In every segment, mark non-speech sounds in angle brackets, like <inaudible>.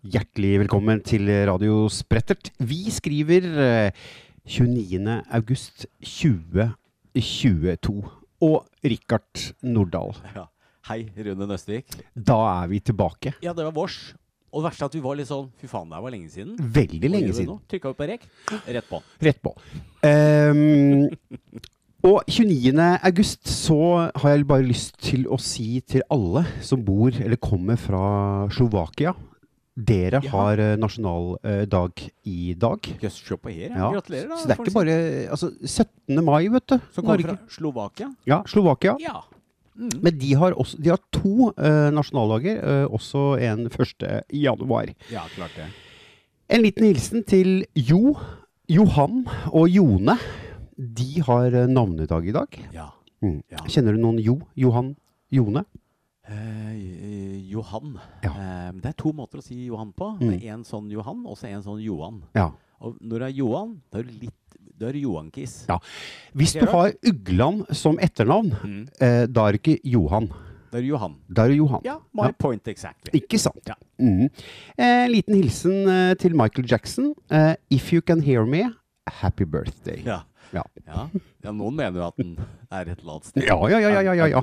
Hjertelig velkommen til Radio Sprettert. Vi skriver eh, 29. august 2022. Og Rikard Nordahl, Ja. Hei, Rune Nøstvik. da er vi tilbake. Ja, det var vårs. Og det verste er at vi var litt sånn Fy faen, det var lenge siden. Veldig lenge siden. Trykka vi på rek, rett på. Rett på. Um, og 29. august så har jeg bare lyst til å si til alle som bor eller kommer fra Slovakia Dere Ja. har eh, nasjonaldag i dag. Jøss, se på her. Ja. Gratulerer, da. Så det er ikke bare Altså, 17. mai, vet du. Som kommer fra Slovakia? Ja, Slovakia. Ja. Mm. Men de har, også, de har to uh, nasjonaldager, uh, også en 1. januar. Ja, klart det. En liten hilsen til Jo, Johan og Jone. De har eh, navnedag i dag. Ja. Mm. Ja. Kjenner du noen Jo? Johan? Jone? Eh, Johan. Ja. Eh, det er to måter å si Johan på. Mm. Det er En sånn Johan, og så en sånn Johan. Ja. Og når det er Johan, da er du litt Da er Johan-kiss. Ja. Hvis du har Ugland som etternavn, Mm. eh, da er det ikke Johan. Da er det Johan. Da er det Johan. Ja, my Ja. point exactly. Ikke sant? Ja. Mhm. Eh, En liten hilsen eh, til Michael Jackson. Eh, If you can hear me, happy birthday. Ja. Ja. Ja. ja, noen mener jo at den er et eller annet sted. Ja, ja, ja, ja, ja, ja.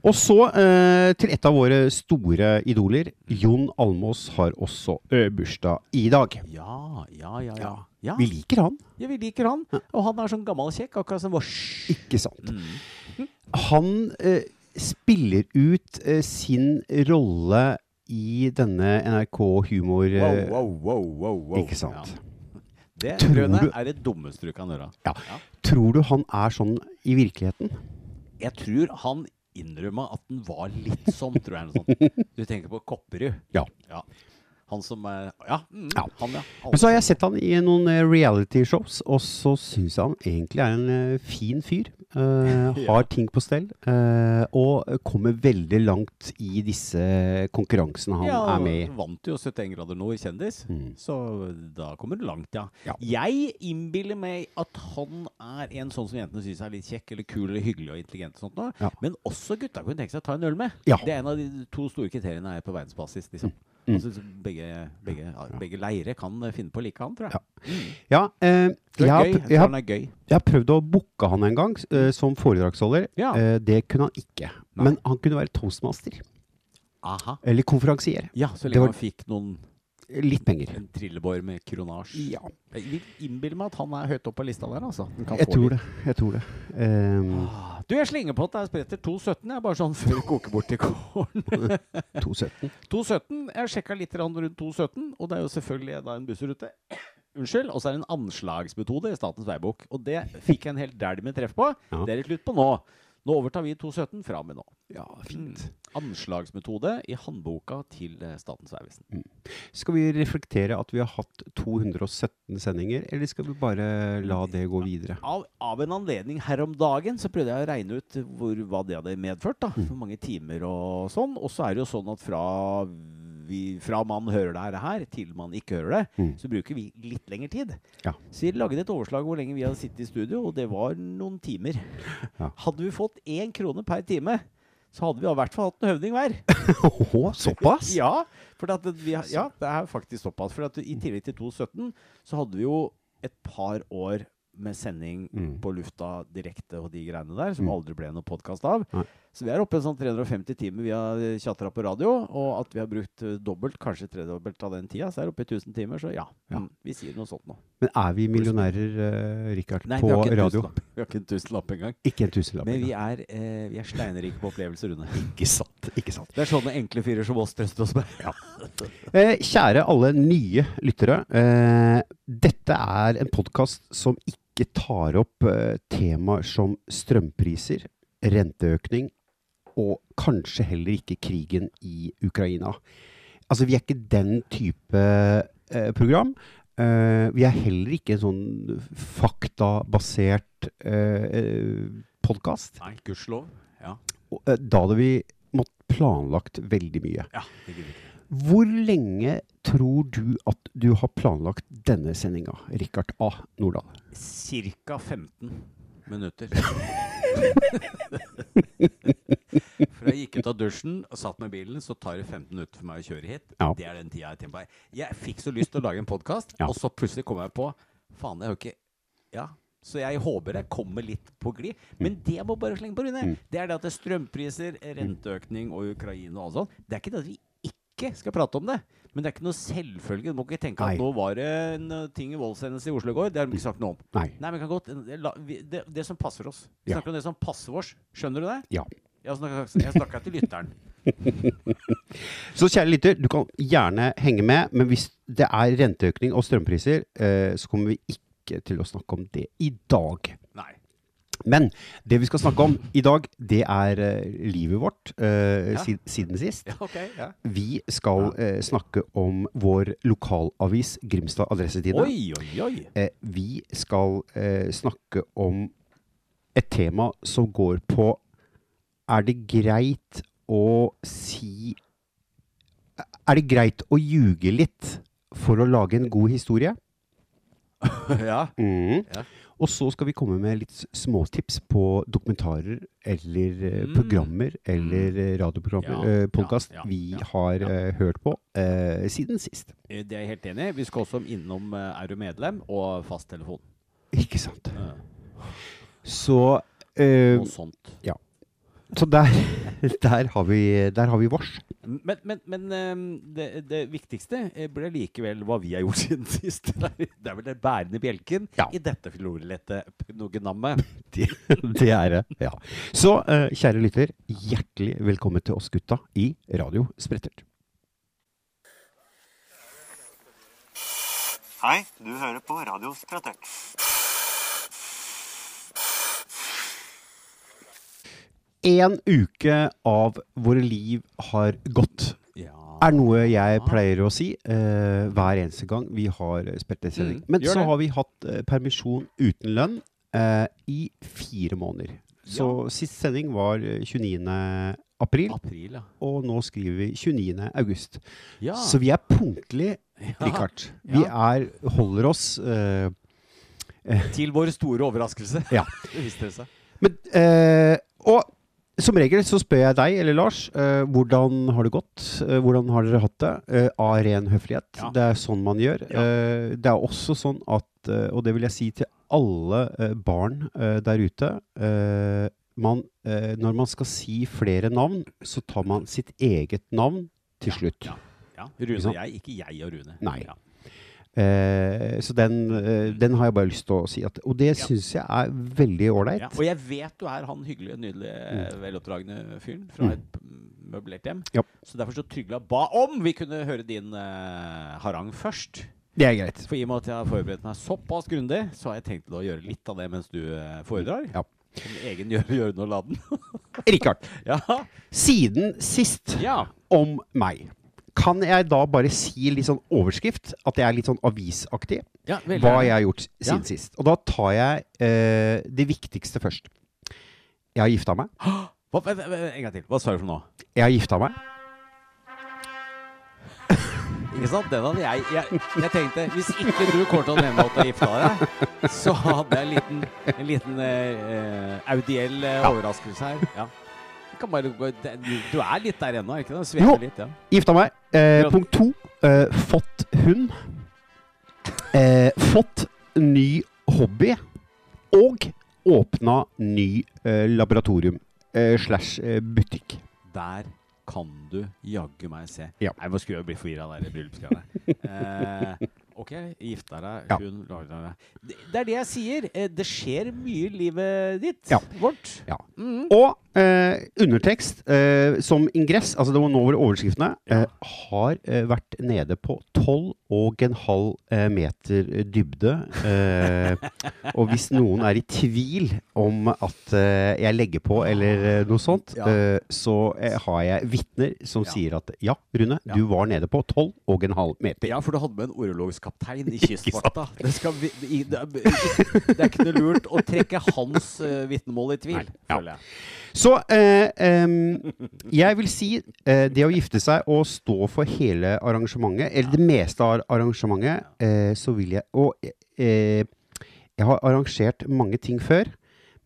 Og så eh, til et av våre store idoler. Jon Almås har også bursdag i dag. Ja, ja, ja. ja. ja. Vi liker han, Ja, vi liker han. Og han er sånn gammel kjekk, akkurat som vårs. ikke sant? Mm. Han eh, spiller ut eh, sin rolle i denne NRK Humor... Wow, wow, wow, wow, wow. Ikke sant? Ja. Det Tror Rune, du- er det dummeste du kan gjøre. Ja. Ja. Tror du han er sånn i virkeligheten? Jeg tror han innrømma at den var litt sånn, tror jeg. Sånn. Du tenker på Kopperud. Ja. Han som er Ja, mm, Ja. han, ja. Men så har jeg sett han i noen eh, reality-shows, og så syns jeg han egentlig er en eh, fin fyr. <laughs> Ja. har ting på stell. Uh, og kommer veldig langt i disse konkurransene han ja, er med i. Vant jo 71 grader nå i kjendis. Mm. Så da kommer du langt, ja. Ja. Jeg innbiller meg at han er en sånn som jentene syns er litt kjekk eller kul eller hyggelig og intelligent. og sånt noe. Ja. Men også gutta kunne tenke seg å ta en øl med. Ja. Det er en av de to store kriteriene her på verdensbasis. Liksom. Mm. Altså, begge, begge, begge leire kan eh, finne på å like han, tror jeg. Ja. Mm. Ja, eh, jeg, har, Jeg har, jeg har prøvd å booke han en gang eh, som foredragsholder. Ja. Eh, det kunne han ikke. Nei. Men han kunne være toastmaster. Aha. Eller konferansier. Ja, så lenge var- han fikk noen Litt penger. en trillebår med kronasj. Ja, Jeg vil innbille meg at han er høyt oppe på lista der, altså. Jeg tror det. Jeg tror det. Um, Ah, Du, jeg slenger på at det er spretter 217. Jeg er bare sånn før det koker bort til kålen. 217. 217. Jeg sjekka litt rundt 217, og det er jo selvfølgelig da en bussrute. <clears throat> Unnskyld. Og så er det en anslagsmetode i Statens veibok. Og det fikk jeg en helt dælj med treff på. Ja. Det er det slutt på nå. Nå overtar vi 217 fra med nå. Ja, Mm. Anslagsmetode i håndboka til eh, Statens vegvesen. Skal vi reflektere at vi har hatt 217 sendinger, eller skal vi bare la det gå videre? Av, av en anledning her om dagen så prøvde jeg å regne ut hvor, hva det hadde medført. da, Mm. Hvor mange timer og sånn. Og så er det jo sånn at fra, vi, fra man hører det her, til man ikke hører det, Mm. så bruker vi litt lengre tid. Ja. Så vi lagde et overslag hvor lenge vi hadde sittet i studio, og det var noen timer. Ja. Hadde vi fått én krone per time, så hadde vi i hvert fall hatt en høvding hver. <laughs> Åh, såpass? Ja, for at vi, ja, det er faktisk såpass. For at i tillegg til 2017 så hadde vi jo et par år med sending Mm. på lufta direkte og de greiene der, som Mm. aldri ble noe podkast av. Nei. Så vi er oppe i sånn 350 timer vi har tjatra på radio, og at vi har brukt eh, dobbelt, kanskje tredobbelt av den tida, så er det oppe i 1000 timer, så ja. Ja. Mm, vi sier noe sånt nå. Men er vi millionærer, uh, Richard, Nei, på radio? Nei, Vi har ikke en tusenlapp engang. Ikke en tusenlapp. Men vi er, eh, vi er steinrike på opplevelser, Rune. <laughs> Ikke sant. Ikke sant. Det er sånne enkle fyrer som oss trøster oss med. Eh, kjære alle nye lyttere. Eh, dette er en podkast som ikke tar opp eh, temaer som strømpriser, renteøkning og kanskje heller ikke krigen i Ukraina. Altså, vi er ikke den type eh, program. Eh, vi er heller ikke en sånn faktabasert eh, podkast. Nei, gudskjelov. Ja. Og, eh, Da hadde vi måttet planlagt veldig mye. ja, det vi ikke. Hvor lenge tror du at du har planlagt denne sendinga, Rikard A. Nordahl? Cirka 15 minutter. <laughs> <laughs> For jeg gikk ut av dusjen og satt med bilen, så tar det 15 minutter for meg å kjøre hit. Ja. Det er den tida jeg tenker på. Jeg fikk så lyst til å lage en podkast, Ja. og så plutselig kom jeg på Faen, jeg har ikke Ja. Så jeg håper jeg kommer litt på glid. Men det jeg må bare slenge på, Rune, det er det at det er strømpriser, renteøkning og Ukraina og alt sånt. Det er ikke det at vi ikke skal prate om det. Men det er ikke noe selvfølge. Du må ikke tenke Nei. at nå var det en uh, ting i voldshendelse i Oslo i går. Det har de ikke sagt noe om. Nei. Nei, men kan godt det, det, det som passer oss. Vi Ja. om det som passer oss. Skjønner du det? Ja. Jeg snakker til lytteren. <laughs> Så kjære lytter, du kan gjerne henge med, men hvis det er renteøkning og strømpriser, eh, så kommer vi ikke til å snakke om det i dag. Nei. Men det vi skal snakke om i dag, det er uh, livet vårt uh, Ja. sid- siden sist. Ja, ok. Ja. Vi skal uh, snakke om vår lokalavis Grimstad Adressetidene. Oi, oi, oi. Vi skal snakke om et tema som går på Er det greit å si Er det greit å ljuge litt for å lage en god historie? <laughs> ja. Mm. Ja. Og så skal vi komme med litt småtips på dokumentarer eller eh, Mm. programmer eller eh, radioprogrammer, Ja, eh, podkast ja, ja, vi ja, har ja. eh, hørt på eh, siden sist. Det er jeg helt enig i. Vi skal også innom Er du medlem og fasttelefon. Ikke sant? Så, eh, og sånt. Så der, <laughs> der, har vi, der har vi vårs. Men, men, men eh, det, det viktigste eh, blir likevel hva vi har gjort <laughs> siden sist. Det er vel den bærende bjelken Ja. i dette florlette pnoggenammet. <laughs> Det, det er det. Ja. Så eh, kjære lytter, hjertelig velkommen til oss gutta i Radio Sprettert. Hei, du hører på Radio Spratert. En uke av våre liv har gått. Ja. Er noe jeg pleier å si eh, hver eneste gang vi har Sprettert-sending. Mm, Men så det. har vi hatt eh, permisjon uten lønn eh, i fire måneder. Så sist sending var eh, 29. april, April, ja. og nå skriver vi 29. august. ja. Så vi er punktlige, Ja. Richard. Vi er, holder oss eh, Til vår store overraskelse. Ja. <laughs> Det viste det seg. Men, eh, og som regel så spør jeg deg, eller Lars, eh, hvordan har det gått? Eh, hvordan har dere hatt det? Eh, av ren høflighet. Ja. Det er sånn man gjør. Ja. Eh, det er også sånn at, eh, og det vil jeg si til alle eh, barn der ute man, Når man skal si flere navn, så tar man sitt eget navn til slutt. Ja. ja. Rune og jeg, ikke jeg og Rune. Nei. Eh, så den, eh, den har jeg bare lyst til å si. At, og det Ja. syns jeg er veldig ålreit. Ja. Og jeg vet du er han hyggelige, nydelige, veloppdragne fyren fra Mm. et møblert hjem. Ja. Så derfor så Trygla ba om vi kunne høre din eh, harang først. Det er greit. For i og med at jeg har forberedt meg såpass grundig, så har jeg tenkt å gjøre litt av det mens du eh, foredrar. Ja. Som egen gjør, gjør noe laden. Rikard, <laughs> ja. siden sist ja. om meg. Kan jeg da bare si litt sånn overskrift? At jeg er litt sånn avisaktig? ja Hva jeg har gjort siden Ja. sist. Og da tar jeg eh, det viktigste først. Jeg har gifta meg. Hva, en gang til. Hva sa du for noe? Jeg har gifta meg. Ikke sant? Den hadde jeg, jeg Jeg tenkte hvis ikke du kommer til å nevne at du har gifta deg, så hadde jeg en liten, en liten eh, eh, audiell eh, overraskelse her. Ja. Bare, du er litt der ennå, ikke sant? Jo. Litt, ja. Gifta meg. Eh, punkt to. Eh, fått hund. Eh, fått ny hobby. Og åpna ny eh, laboratorium eh, slash eh, butikk. Der kan du jaggu meg se. Ja. Jeg må skru og bli forvirra der i bryllupsgreiene. <laughs> Ok, gifta deg, Ja. hun lagde deg det, er det jeg sier. Eh, det skjer mye i livet ditt. Ja. Vårt. Ja. Mhm. Og eh, undertekst eh, som ingress, altså det var nå over overskriftene, eh, har eh, vært nede på 12,5 eh, meter dybde. Og hvis noen er i tvil om at jeg legger på eller noe sånt, så har jeg vitner som sier at ja, Rune, du var nede på 12,5 meter. Ja, for du hadde med en orlogskaptein i Kystvakta. Det, skal i, det, er, det er ikke noe lurt å trekke hans uh, vitnemål i tvil, Nei, ja. føler jeg. Så uh, um, jeg vil si uh, det å gifte seg og stå for hele arrangementet, eller det meste av arrangementet, uh, så vil jeg Og jeg har arrangert mange ting før,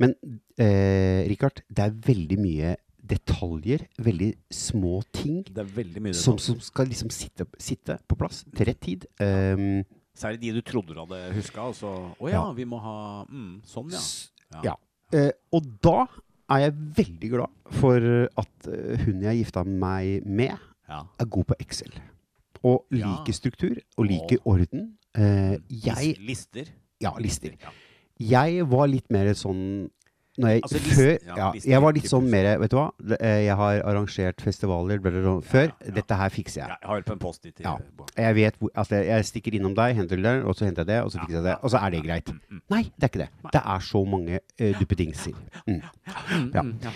men Richard, det er veldig mye detaljer, veldig små ting, Det veldig som, som skal liksom sitte, sitte på plass til rett tid. Um, Særlig de du trodde du hadde huska. Altså, Å ja, Ja. vi må ha mm, Sånn, ja. Ja. ja. Uh, og da er jeg veldig glad for at eh, hun jeg gifta meg med, ja. er god på Excel. Og liker struktur, og liker orden. Uh, jeg Lister. Ja, lister. Jeg var litt mer sånn jeg, Altså, før, ja, jeg var litt sånn mer Vet du hva? Eh, Jeg har arrangert festivaler bla, bla, bla, før. Dette her fikser jeg. Jeg har på en Post-It. Ja. Jeg vet altså jeg stikker innom deg, henter det, og så henter jeg det, og så fikser jeg det. Og så er det greit. Mm, Nei, det er ikke det. Det er så mange uh, duppedingser. Mm. Ja. Mm, ja.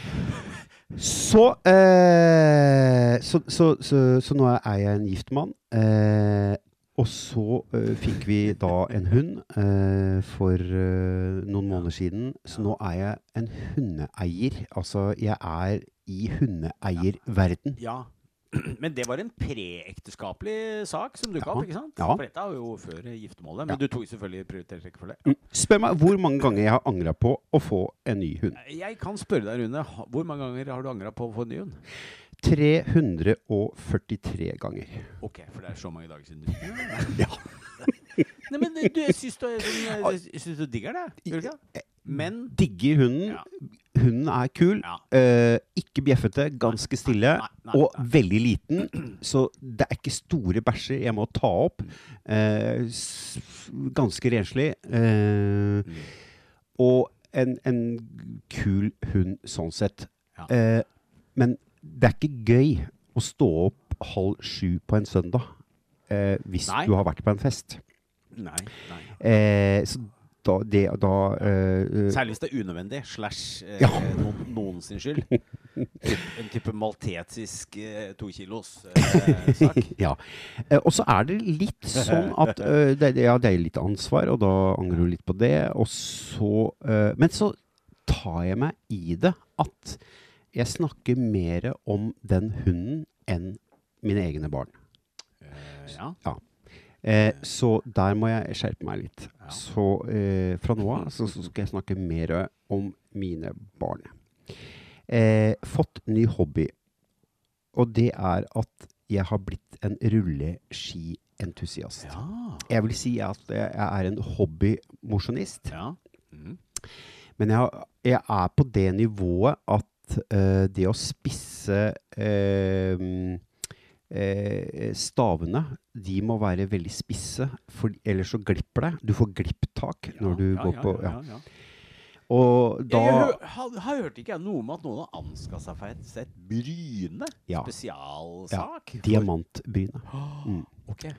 Så, eh, så, så, så, nå er jeg en gift mann. Eh, og så uh, fikk vi da en hund uh, for uh, noen måneder siden. Så nå er jeg en hundeeier. Altså, jeg er i hundeeierverden. ja. <clears throat> Men det var en preekteskapelig sak som dukka Ja. opp, ikke sant? Ja. For dette var jo før giftermålet. Men Ja. du tok selvfølgelig prioritert rekkefølge. det. Spør meg hvor mange ganger jeg har angra på å få en ny hund. Jeg kan spørre deg, Rune. Hvor mange ganger har du angra på å få en ny hund? 343 ganger. Ok, for det er så mange dager siden. <laughs> Ja. Nei, men du, jeg syns du, er sånn, syns du digger det. Gjør ikke? Men Digger hunden. Ja. Hunden er kul. Ja. Uh, ikke bjeffete, ganske stille. nei, nei, og nei. veldig liten. Så det er ikke store bæsjer jeg må ta opp. Uh, ganske renslig. Uh, Mm. og en, en kul hund sånn sett. Ja. Eh, men det er ikke gøy å stå opp halv sju på en søndag eh, hvis Nei. du har vært på en fest. Nei. nei. Eh, så da, det, da eh, eh, Særlig hvis det er unødvendig. Slash eh, Ja. noen, noen sin skyld. <laughs> En type maltetisk eh, to kilos eh, <laughs> sak. Ja. Eh, og så er det litt sånn at <laughs> det, ja, det er litt ansvar, og da angrer du litt på det. Og så eh, Men så tar jeg meg i det at jeg snakker mer om den hunden enn mine egne barn. Eh, ja. Eh, så der må jeg skjerpe meg litt. Ja. Så eh, fra nå av så, så skal jeg snakke mer om mine barn. Eh, fått ny hobby. Og det er at jeg har blitt en rulleskientusiast. Ja. Jeg vil si at jeg er en hobbymosjonist. ja. Mm. Men jeg, jeg er på det nivået at eh, det å spisse eh, eh, stavene, de må være veldig spisse, for ellers så glipper det. Du får glipptak når du ja, går ja, på ja, ja. ja, ja. Og da Jeg har, har hørt ikke jeg noe om at noen har anskaffa seg et Bryne Ja. spesialsak? Ja. Diamantbryne. Mm. Ok.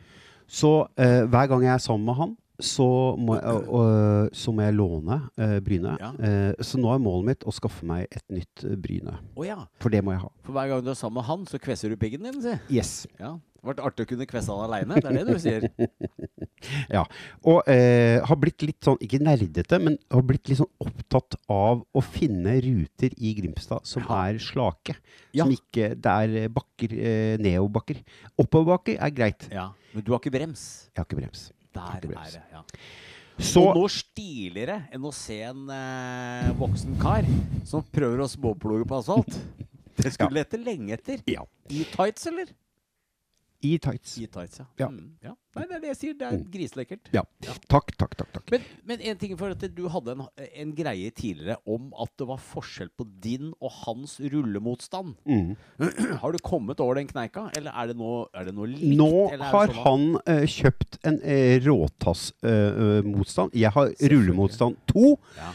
Så uh, hver gang jeg er sammen med han, så må jeg, øh, så må jeg låne øh, bryne. Ja. Eh, så nå er målet mitt å skaffe meg et nytt eh, bryne. Oh, ja. For det må jeg ha. For hver gang du er sammen med han, så kvesser du piggen din, si. Yes. Ja. Det ble artig å kunne kvesse han aleine. Det er det du sier. <laughs> Ja. Og eh, har blitt litt sånn, ikke nerdete, men har blitt litt sånn opptatt av å finne ruter i Grimstad som Ja. er slake. Ja. Som ikke Det er bakker, eh, nedoverbakker. Oppoverbakker er greit. Ja. Men du har ikke brems. Jeg har ikke brems. Der er det. ja. Så Og noe stiligere enn å se en eh, voksen kar som prøver å småploge på asfalt. <laughs> Det skulle du lete lenge etter. Ja. I tights, eller? I tights. I tights, ja. Ja. Mm, ja. Nei, det er det jeg sier. Det er Mm. griselekkert. Ja. Takk, takk, takk. takk. Men, men en ting for at du hadde en, en greie tidligere om at det var forskjell på din og hans rullemotstand. Mm. <clears throat> Har du kommet over den kneika, eller er det noe, er det noe likt? Nå eller har sånn han uh, kjøpt en uh, råtassmotstand. jeg har rullemotstand to. ja.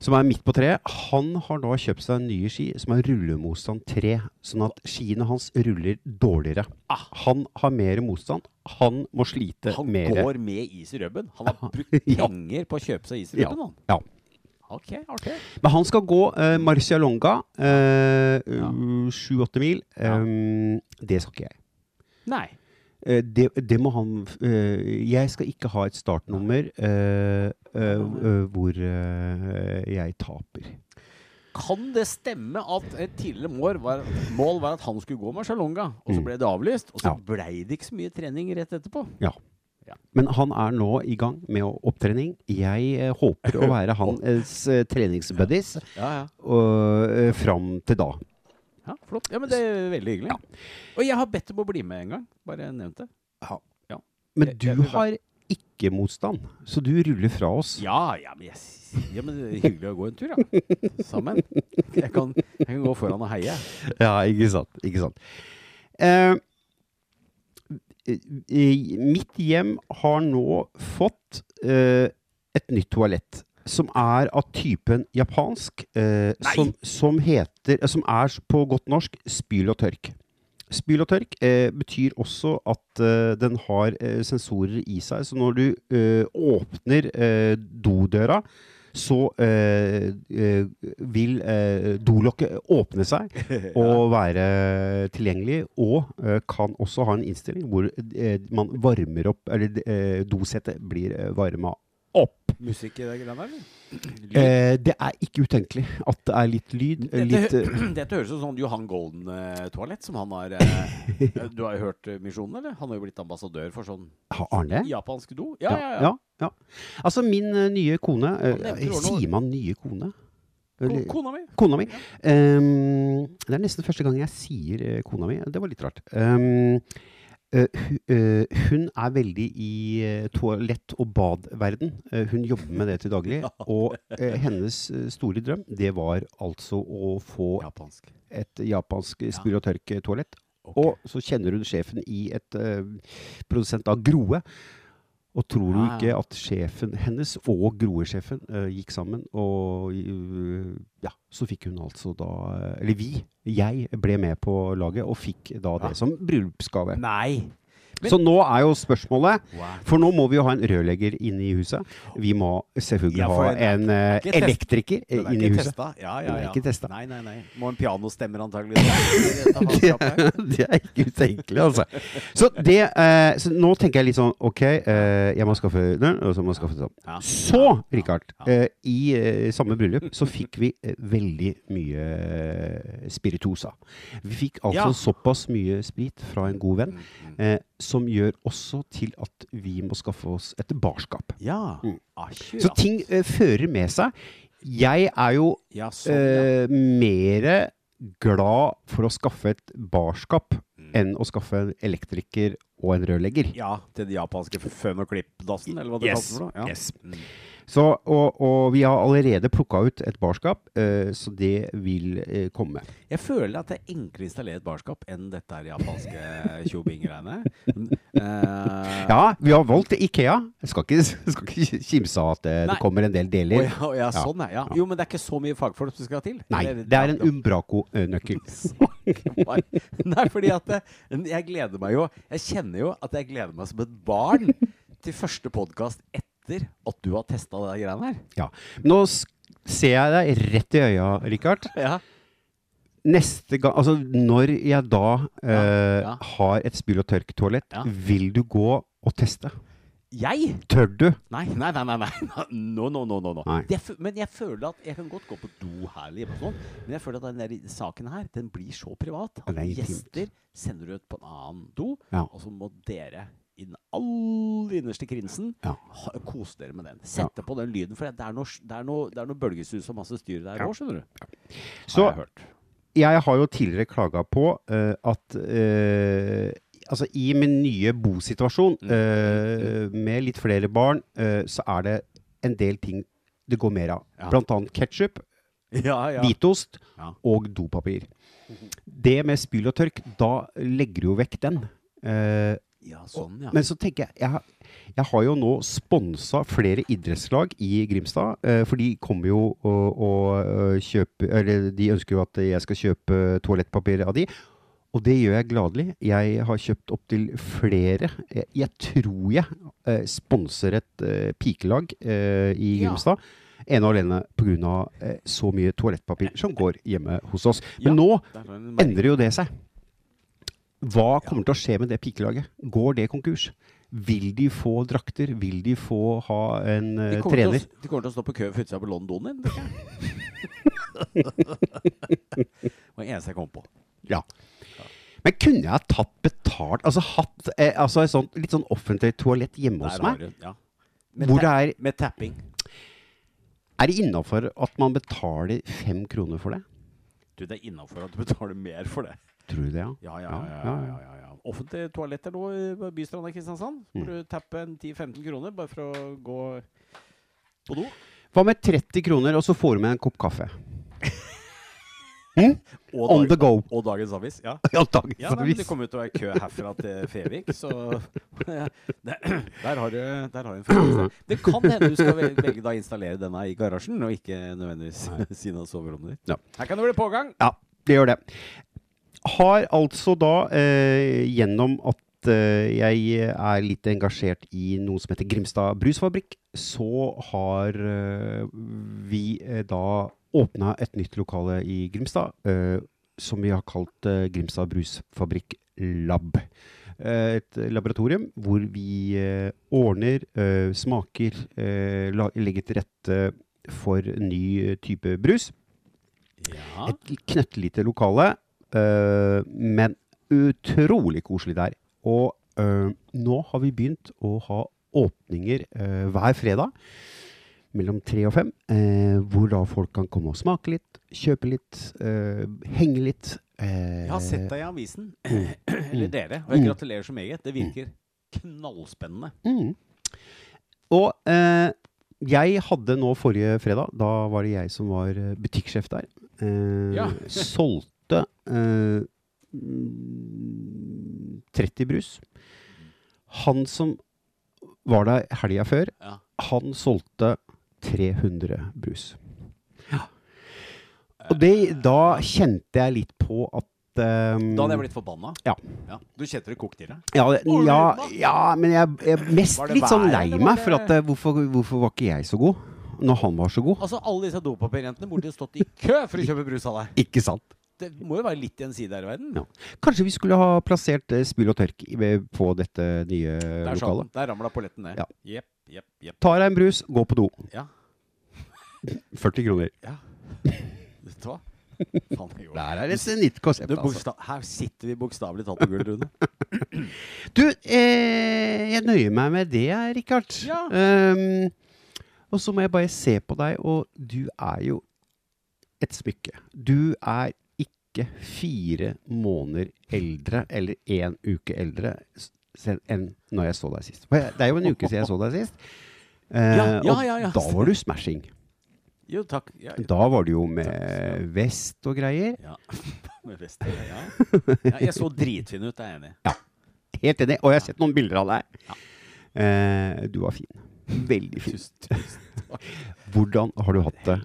Som er midt på treet. Han har da kjøpt seg nye ski som er rullemotstand 3, sånn at skiene hans ruller dårligere. Ah. Han har mer motstand. Han må slite Han mer. går med is i rubben. Han har <laughs> brukt penger på å kjøpe seg is i Ja. han. Ja. Ok, artig. Men han skal gå uh, Marcialonga, uh, Ja. sju-åtte mil. Ja. Um, det skal ikke jeg. Nei. Eh, det, det må han eh, Jeg skal ikke ha et startnummer eh, eh, eh, hvor eh, jeg taper. Kan det stemme at et tidligere mål var, mål var at han skulle gå Marcialonga, og så Mm. ble det avlyst, og så Ja. blei det ikke så mye trening rett etterpå? Ja, Men han er nå i gang med opptrening. Jeg eh, håper å være <laughs> hans eh, treningsbuddies Ja, ja. eh, fram til da. Ja, flott. Ja, men det er veldig hyggelig. Og jeg har bedt dem å bli med en gang. Bare nevnt det. Men du har ikke motstand, så du ruller fra oss. Ja, ja, men, jeg, ja, men det er hyggelig å gå en tur, ja. Sammen. Jeg kan, jeg kan gå foran og heie. Ja, ikke sant. Ikke sant. Eh, mitt hjem har nå fått eh, et nytt toalett. Som er av typen japansk. Eh, som, som heter Som er på godt norsk spyl og tørk. Spyl og tørk eh, betyr også at eh, den har eh, sensorer i seg. Så når du eh, åpner eh, dodøra, så eh, vil eh, dolokket åpne seg <laughs> og være tilgjengelig. Og kan også ha en innstilling hvor man varmer opp Eller dosettet blir varma opp. Musikk i det greiene der. Eh, det er ikke utenkelig at det er litt lyd. Dette, Litt, <clears throat> Dette, eh, høres ut som sånn Johan Golden-toalett, som han har eh, Du har jo hørt Misjonen, eller? Han har jo blitt ambassadør for sånn Arne? japansk do. Ja, ja, ja. ja, ja. Altså, min eh, nye kone Sier man nye kone? Eller- Kona mi. Kona mi. Um, det er nesten første gang jeg sier kona mi. Det var litt rart. Eh, hun er veldig i uh, toalett- og badverden. Hun jobber med det til daglig. <laughs> Og eh, hennes eh, store drøm, det var altså å få Japansk. et japansk spyl og tørk-toalett. Okay. Og så kjenner hun sjefen i et uh, produsent av Groe. Og tror du ikke at sjefen hennes og Groe-sjefen eh, gikk sammen, og uh, ja, så fikk hun altså da eh, Eller vi, jeg, ble med på laget og fikk da det Ja. som bryllupsgave. Nei! Så nå er jo spørsmålet Wow. For nå må vi jo ha en rørlegger inne i huset. Vi må selvfølgelig Ja, ha den en uh, elektriker Den inne i huset. testa. Ja, ja, Den ja. ikke testa. Nei, nei, nei. Må en pianostemmer antagelig. <laughs> Det, det er ikke utenkelig, altså. Så, det, uh, så nå tenker jeg litt sånn Ok, uh, jeg må skaffe den, og så må jeg skaffe sånn. Ja. Så, eh, i samme bryllup så fikk vi veldig mye spiritosa spirituosa. Vi fikk altså såpass mye sprit fra en god venn, Mm, mm. eh, som gjør også til at vi må skaffe oss et barskap. Ja. Mm. Akkurat. Så ting uh, fører med seg. Jeg er jo Ja, sånn, ja. uh, mer glad for å skaffe et barskap Mm. enn å skaffe en elektriker og en rørlegger. Ja, til den japanske føn- og klippdassen, eller hva det Yes, kalles for noe. Ja. yes. Så, og, og vi har allerede plukka ut et barskap, uh, så det vil uh, komme. Jeg føler at det er enklere å installere et barskap enn dette her japanske <laughs> tjobing-greiene. Uh, Ja, vi har valgt Ikea. Jeg skal ikke, <laughs> skal ikke kimse av at det, det kommer en del deler. deler. ja, ja, sånn, er, ja. Jo, men det er ikke så mye fagfolk som skal til. Nei, det er en Umbraco-nøkkel. <laughs> Nei, fordi at jeg gleder meg jo Jeg kjenner jo at jeg gleder meg som et barn til første podkast etter at du har testa de greiene her. Ja. Nå ser jeg deg rett i øya, Richard. <laughs> Ja. Neste gang, altså når jeg da eh, ja. har et spyl og tørk-toalett, vil du gå og teste? Jeg? Tør du? Nei, nei, nei. nei, nei. No, no, no, no, no. Er men jeg føler at jeg kan godt gå på do her, sånn, men jeg føler at den der saken her den blir så privat. At er gjester sender du ut på en annen do, Ja. og så må dere i den aller innerste krinsen Ja. Kos dere med den. Sette på den lyden, for det er noe, det er noe, det er noe bølgesus og masse styr der Ja. òg, skjønner du. Så har jeg jeg har jo tidligere klaga på uh, at uh, Altså, i min nye bosituasjon, Mm. uh, med litt flere barn, så er det en del ting det går mer av. Ja. Blant annet ketsjup, <laughs> Ja, ja. hvitost Ja. og dopapir. Det med spyl og tørk, da legger du jo vekk den. Eh, ja, sånn, ja. Men så tenker jeg Jeg jeg har jo nå sponsa flere idrettslag i Grimstad. Eh, for de kommer jo og, og øh, kjøper Eller de ønsker jo at jeg skal kjøpe toalettpapir av de. Og det gjør jeg gladelig. Jeg har kjøpt opptil flere. Jeg, jeg tror jeg eh, sponser et eh, pikelag eh, i Ja. Grimstad. Ene og alene pga. Eh, så mye toalettpapir som går hjemme hos oss. Men Ja, nå endrer jo det seg. Hva kommer til å skje med det pikelaget? Går det konkurs? Vil de få drakter? Vil de få ha en De trener? å, de kommer til å stå på kø for utsida på London din, tenker jeg. <laughs> det var det eneste jeg kom på. Ja. Men kunne jeg tatt betalt Altså hatt eh, altså et sånt, litt sånn offentlig toalett hjemme hos meg? Ja. Med, Hvor ta- er med tapping. Er det innafor at man betaler fem kroner for det? du det er innafor at du betaler mer for det? Tror du det, ja? Ja, ja, Ja, ja. ja, ja, ja. ja, ja. Offentlige toaletter nå i Bystranda i Kristiansand. Må Mm. du tappe en 10-15 kroner bare for å gå på do. Hva med 30 kroner, og så får du med en kopp kaffe? <laughs> Og, On the go. og dagens avis. Ja. <laughs> Ja, dagens Ja, nei. Det kommer jo til å være kø herfra til Fevik, så <laughs> der har du der har du en følelse. Det kan hende du skal velge da å installere denne i garasjen, og ikke nødvendigvis siden av soverommet ditt. Her kan det bli pågang. Ja, det gjør det. Har altså da, eh, gjennom at eh, jeg er litt engasjert i noe som heter Grimstad Brusfabrikk, så har eh, vi eh, da åpna et nytt lokale i Grimstad, som vi har kalt Grimstad Brusfabrikk Lab. Et laboratorium hvor vi ordner, smaker, legger til rette for ny type brus. Ja. Et knøttlite lokale, men utrolig koselig der. Og øh, nå har vi begynt å ha åpninger øh, hver fredag mellom tre og fem, hvor da folk kan komme og smake litt, kjøpe litt, henge litt. Jeg har sett deg i avisen. Mm. Eller dere. Og jeg Mm. gratulerer så meget. Det virker knallspennende. Mm. Og eh, jeg hadde nå forrige fredag, da var det jeg som var eh, butikksjef der, eh, Ja. solgte eh, mm, 30 brus. Han som var der helga før, Ja. han solgte 300 brus. Ja. Og det, da kjente jeg litt på at eh, Da hadde jeg blitt forbanna. Ja. Du kjente det kokte i deg? Ja, ja, ja, men jeg jeg er mest litt sånn lei meg for at eh, hvorfor, hvorfor var ikke jeg så god når han var så god? Altså, alle disse dopapirjentene burde stått i kø for å kjøpe brus av deg. Ikke sant? Det må jo være litt gjensidig her i verden. Ja. Kanskje vi skulle ha plassert eh, spyl og tørk i- på dette nye Der, sa lokalet. Der ramla polletten ned. Ja. Jepp, jepp, jepp. Ta deg en brus, gå på do. Ja. 40 kroner. ja. Vet du hva? Faen, det. Der er det et nytt konsept, Du, altså. her sitter vi bokstavelig talt på gulvet, Rune. <clears throat> Du, eh, jeg nøyer meg med det, Rikard. Ja. Ehm, og så må jeg bare se på deg, og du er jo et smykke. Du er ikke fire måneder eldre, eller én uke eldre, enn når jeg så deg sist. Det er jo en uke siden jeg så deg sist. Eh, Ja, ja, og ja, og da var du smashing. Jo, takk. Ja, Da var du jo med Takk, vest og greier. ja. <laughs> Med vest, ja. ja. Jeg så dritfin ut, jeg er enig. Helt enig. Og jeg har sett noen bilder av deg. Ja. Eh, du var fin. Veldig fin. Hvordan har du hatt det?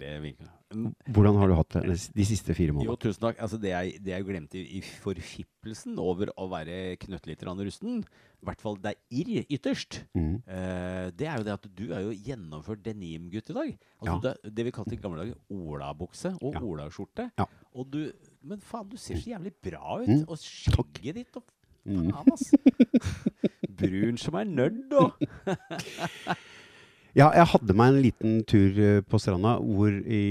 Hvordan har du hatt det de- siste fire Jo, månedene? tusen takk. Altså, det, jeg, det jeg glemte i, i forfippelsen over å være knøttlite grann rusten, i hvert fall det er irr ytterst, Mm. uh, det er jo det at du er jo gjennomført denimgutt i dag. Altså Ja. det, det vi kalte i gamle dager olabukse og Ja. olaskjorte. Ja. Og du Men faen, du ser så jævlig bra ut. Mm. Og skjegget ditt og Mm. Faen, ass. <laughs> Brun som er nerd, og Ja, jeg hadde meg en liten tur eh, på stranda hvor i,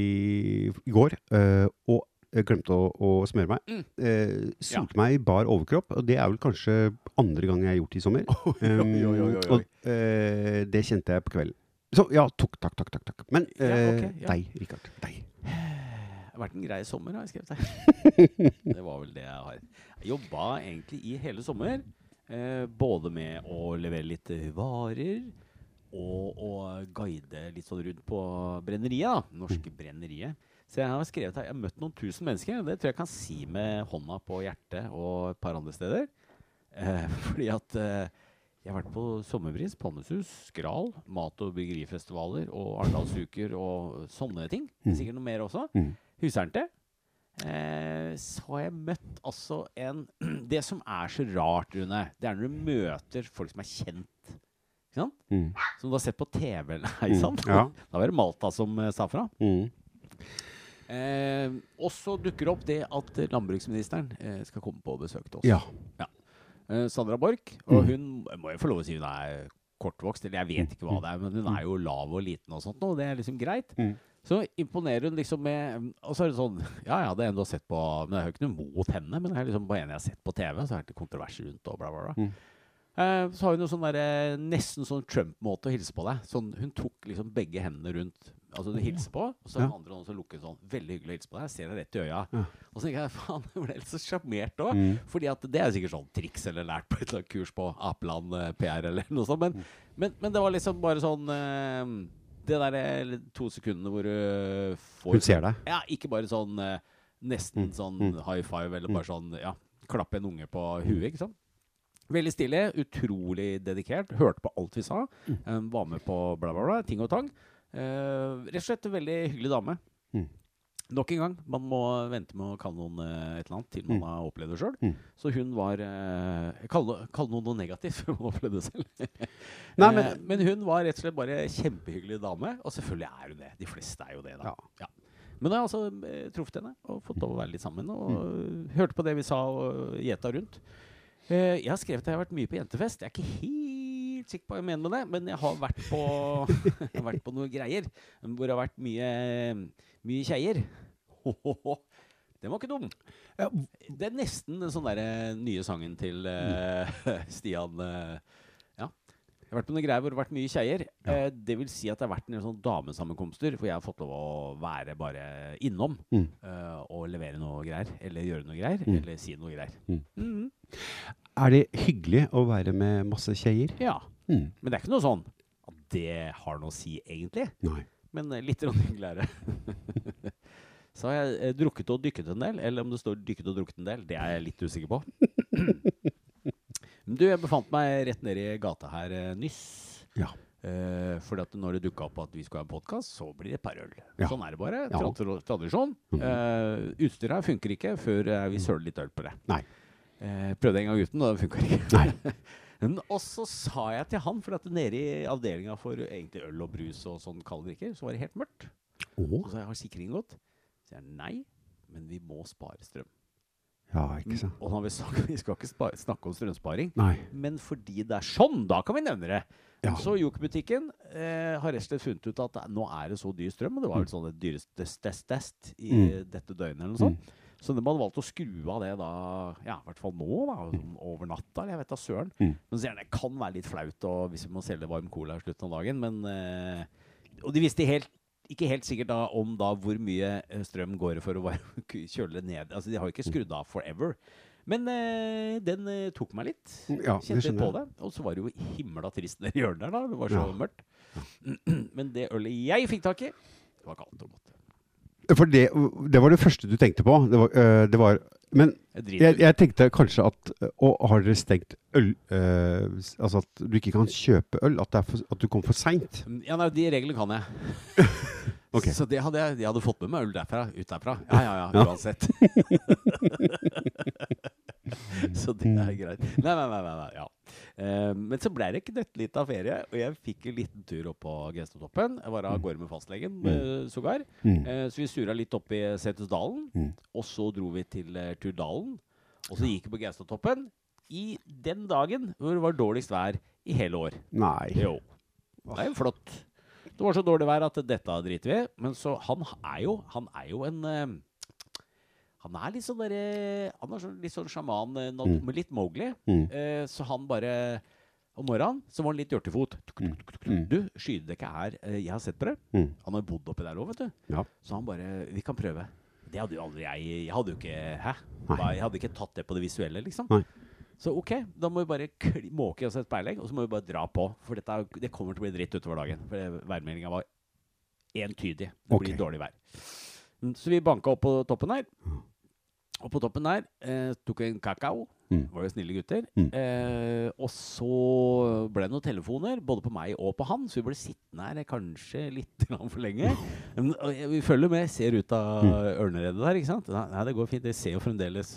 i går, eh, og jeg glemte å, å smøre meg. Mm. Eh, solte meg i bar overkropp, og det er vel kanskje andre gang jeg har gjort det i sommer. <laughs> Oi, oi, oi, oi. Og eh, det kjente jeg på kvelden. Så ja, tok, takk, takk, takk. takk. Men Ja, okay, ja. deg, Rikard. Deg. <sighs> Det har vært en grei sommer, har jeg skrevet her. <laughs> det var vel det jeg har. Jeg jobba egentlig i hele sommer. Eh, både med å levere litt eh, varer og og guide litt sånn rundt på brenneriet. da, Norske brenneriet. Så jeg har skrevet her, jeg har møtt noen tusen mennesker. Det tror jeg kan si med hånda på hjertet og et par andre steder. Eh, <laughs> fordi at eh, jeg har vært på Sommerbris, Palmesus, Skral, mat- og byggerifestivaler og Arendalsuker og sånne ting. Mm. Sikkert noe mer også. Mm. Husernte. Eh, så har jeg møtt altså en <clears throat> Det som er så rart, Rune, det er når du møter folk som er kjent. Ikke sant? Mm. Som du har sett på TV. <laughs> Nei, Mm, ja. <laughs> Da var det Malta som uh, sa fra. Mm. Eh, og så dukker opp det at eh, landbruksministeren eh, skal komme på besøk til oss. Ja. Eh, Sandra Borch. Og Mm. hun må jo få lov å si hun er kortvokst, eller jeg vet ikke hva det er, men hun er jo lav og liten og sånt, og det er liksom greit. Mm. Så imponerer hun liksom med Og så er det sånn <laughs> Ja ja, det er en du har sett på Men jeg har jo ikke noe mot henne, men det er liksom bare en jeg har sett på TV, så er det kontroverser rundt og bla, bla, bla. Mm. Eh, så har hun jo sånn der, nesten sånn Trump-måte å hilse på deg. Sånn, hun tok liksom begge hendene rundt Altså du hilser på, og så er Ja. den andre som lukker sånn. Veldig hyggelig å hilse på deg. Ser deg rett i øya. Ja. Og så tenker jeg <laughs> faen, jeg ble litt så sjarmert òg. Mm. Fordi at det er sikkert sånn triks eller lært på et eller annet kurs på Apeland eh, PR eller noe sånt. Men, men, men det var liksom bare sånn eh, Det der eh, to sekundene hvor du får Hun ser deg. Ja, ikke bare sånn eh, nesten sånn Mm. high five eller bare sånn ja, klappe en unge på huet, ikke sant. Veldig stilig, utrolig dedikert. Hørte på alt vi sa. Mm. eh, var med på bla, bla, bla. Ting og tang. Uh, rett og slett en veldig hyggelig dame. Mm. Nok en gang, man må vente med å kalle noen eh, et eller annet til man Mm. har opplevd det sjøl. Mm. Så hun var uh, kaller, kaller noe negativt før man opplevde det selv. <laughs> Nei, men, men- men hun var rett og slett bare kjempehyggelig dame. Og selvfølgelig er hun det. De fleste er jo det, da. Ja. Ja. Men jeg har altså truffet henne og fått lov å være litt sammen. Og Mm. hørte på det vi sa og gjeta rundt. Eh, jeg har skrevet at jeg har vært mye på jentefest. Jeg er ikke helt sikker på hva jeg mener med det, men jeg har vært på, <laughs> har vært på noen greier hvor det har vært mye, mye kjeier. <laughs> Den var ikke dum. Ja, Det er nesten den sånn derre nye sangen til uh, <laughs> Stian eh. Jeg har vært på noen greier hvor det har vært mye kjeier. Eh, det vil si at det har vært en del sånn damesammenkomster hvor jeg har fått lov å være bare innom Mm. eh, og levere noe greier. Eller gjøre noe greier. Mm. Eller si noe greier. Mm. -hmm. Er det hyggelig å være med masse kjeier? Ja. Mm. Men det er ikke noe sånn at det har noe å si, egentlig. Nei. Men litt litt er hyggeligere. <laughs> Så har jeg eh, drukket og dykket en del. Eller om det står dykket og drukket en del, det er jeg litt usikker på. <laughs> Du, jeg befant meg rett nede i gata her eh, nyss. Ja. Uh, fordi at når det dukka opp at vi skulle ha en podkast, så blir det et par øl. Ja. Sånn er det bare. Ja. Tra tradisjon. Eh, utstyret her funker ikke før vi søler litt øl på det. Nei. Uh, prøvde en gang uten, og det funka ikke. Nei. <laughs> Men, og så sa jeg til han, for at nede i avdelinga for egentlig øl og brus og sånn kalde drikker, så var det helt mørkt. Oh. Og så har sikringen gått. Så jeg nei, men vi må spare strøm. Ja, ikke sant. Og vi, sagt, <laughs> vi skal ikke snakke om strømsparing, Nei. men fordi det er sånn, da kan vi nevne det. Ja. Så Joker-butikken eh, har rett og slett funnet ut at nå er det så dyr strøm, og det var vel sånn det dyreste test, test i Mm. dette døgnet eller noe sånt. Så de hadde valgt å skru av det da, ja, i hvert fall nå, da, sånn over natta, eller jeg vet da søren. Mm. Men så han det kan være litt flaut og hvis vi må selge varm cola i slutten av dagen, men eh, Og de visste helt, ikke helt sikkert da om da hvor mye eh, strøm går det for å <laughs> kjøle det ned. Altså De har jo ikke skrudd av forever. Men eh, den eh, tok meg litt. Ja, Kjente litt på det. Og så var det jo himla trist nedi hjørnet der, da. Det var så Ja. mørkt. <clears throat> Men det ølet jeg fikk tak i, det var kaldt og godt. For det, det var det første du tenkte på. Det var, øh, det var Men Jeg jeg, tenkte kanskje at Og har dere stengt øl øh, Altså at du ikke kan kjøpe øl? At, for, at du kom for seint? Ja, nei, de reglene kan jeg. <laughs> okay. Så det hadde jeg, de hadde fått med meg øl derfra, ut derfra. Ja, ja, Ja. uansett. <laughs> <laughs> så det er greit. Nei, nei, nei. nei, ja. Uh, men så ble det ikke litt av ferie, og jeg fikk en liten tur opp på Gestatoppen. Jeg var av gårde med fastlegen, uh, sågar. Mm. Eh, så vi surra litt opp i Setesdalen, Mm. og så dro vi til eh, Turdalen. Og så gikk vi på Gaustatoppen i den dagen hvor det var dårligst vær i hele år. Nei. Jo. Det er jo flott. Det var så dårlig vær at dette driter vi. Men så han er jo, han er jo en Han er litt sånn derre Han er sånn, litt sånn sjaman, eh, Mm. med litt Mowgli. Mm. Eh, så han bare Om morgenen så var han litt hjortefot. Mm. Du, skydekket her eh, Jeg har sett på det. Mm. Han har bodd oppi der òg, vet du. Ja. Så han bare Vi kan prøve. Det hadde jo aldri jeg Jeg hadde jo ikke Hæ? Jeg hadde ikke tatt det på det visuelle, liksom. Nei. Så ok, da må vi bare måke oss et speilegg, og så må vi bare dra på. For dette, er- det kommer til å bli dritt utover dagen. For værmeldinga var entydig. Det blir dårlig vær. Mm, Så vi banka opp på toppen her. Og på toppen der eh, tok vi en kakao. Mm. Var jo snille gutter. Mm. Eh, og så ble det noen telefoner, både på meg og på han, så vi ble sittende her kanskje litt <laughs> for lenge. <laughs> Men, og vi følger med, ser ut av Mm. ørneredet der, ikke sant? Nei, det går fint. Jeg ser jo fremdeles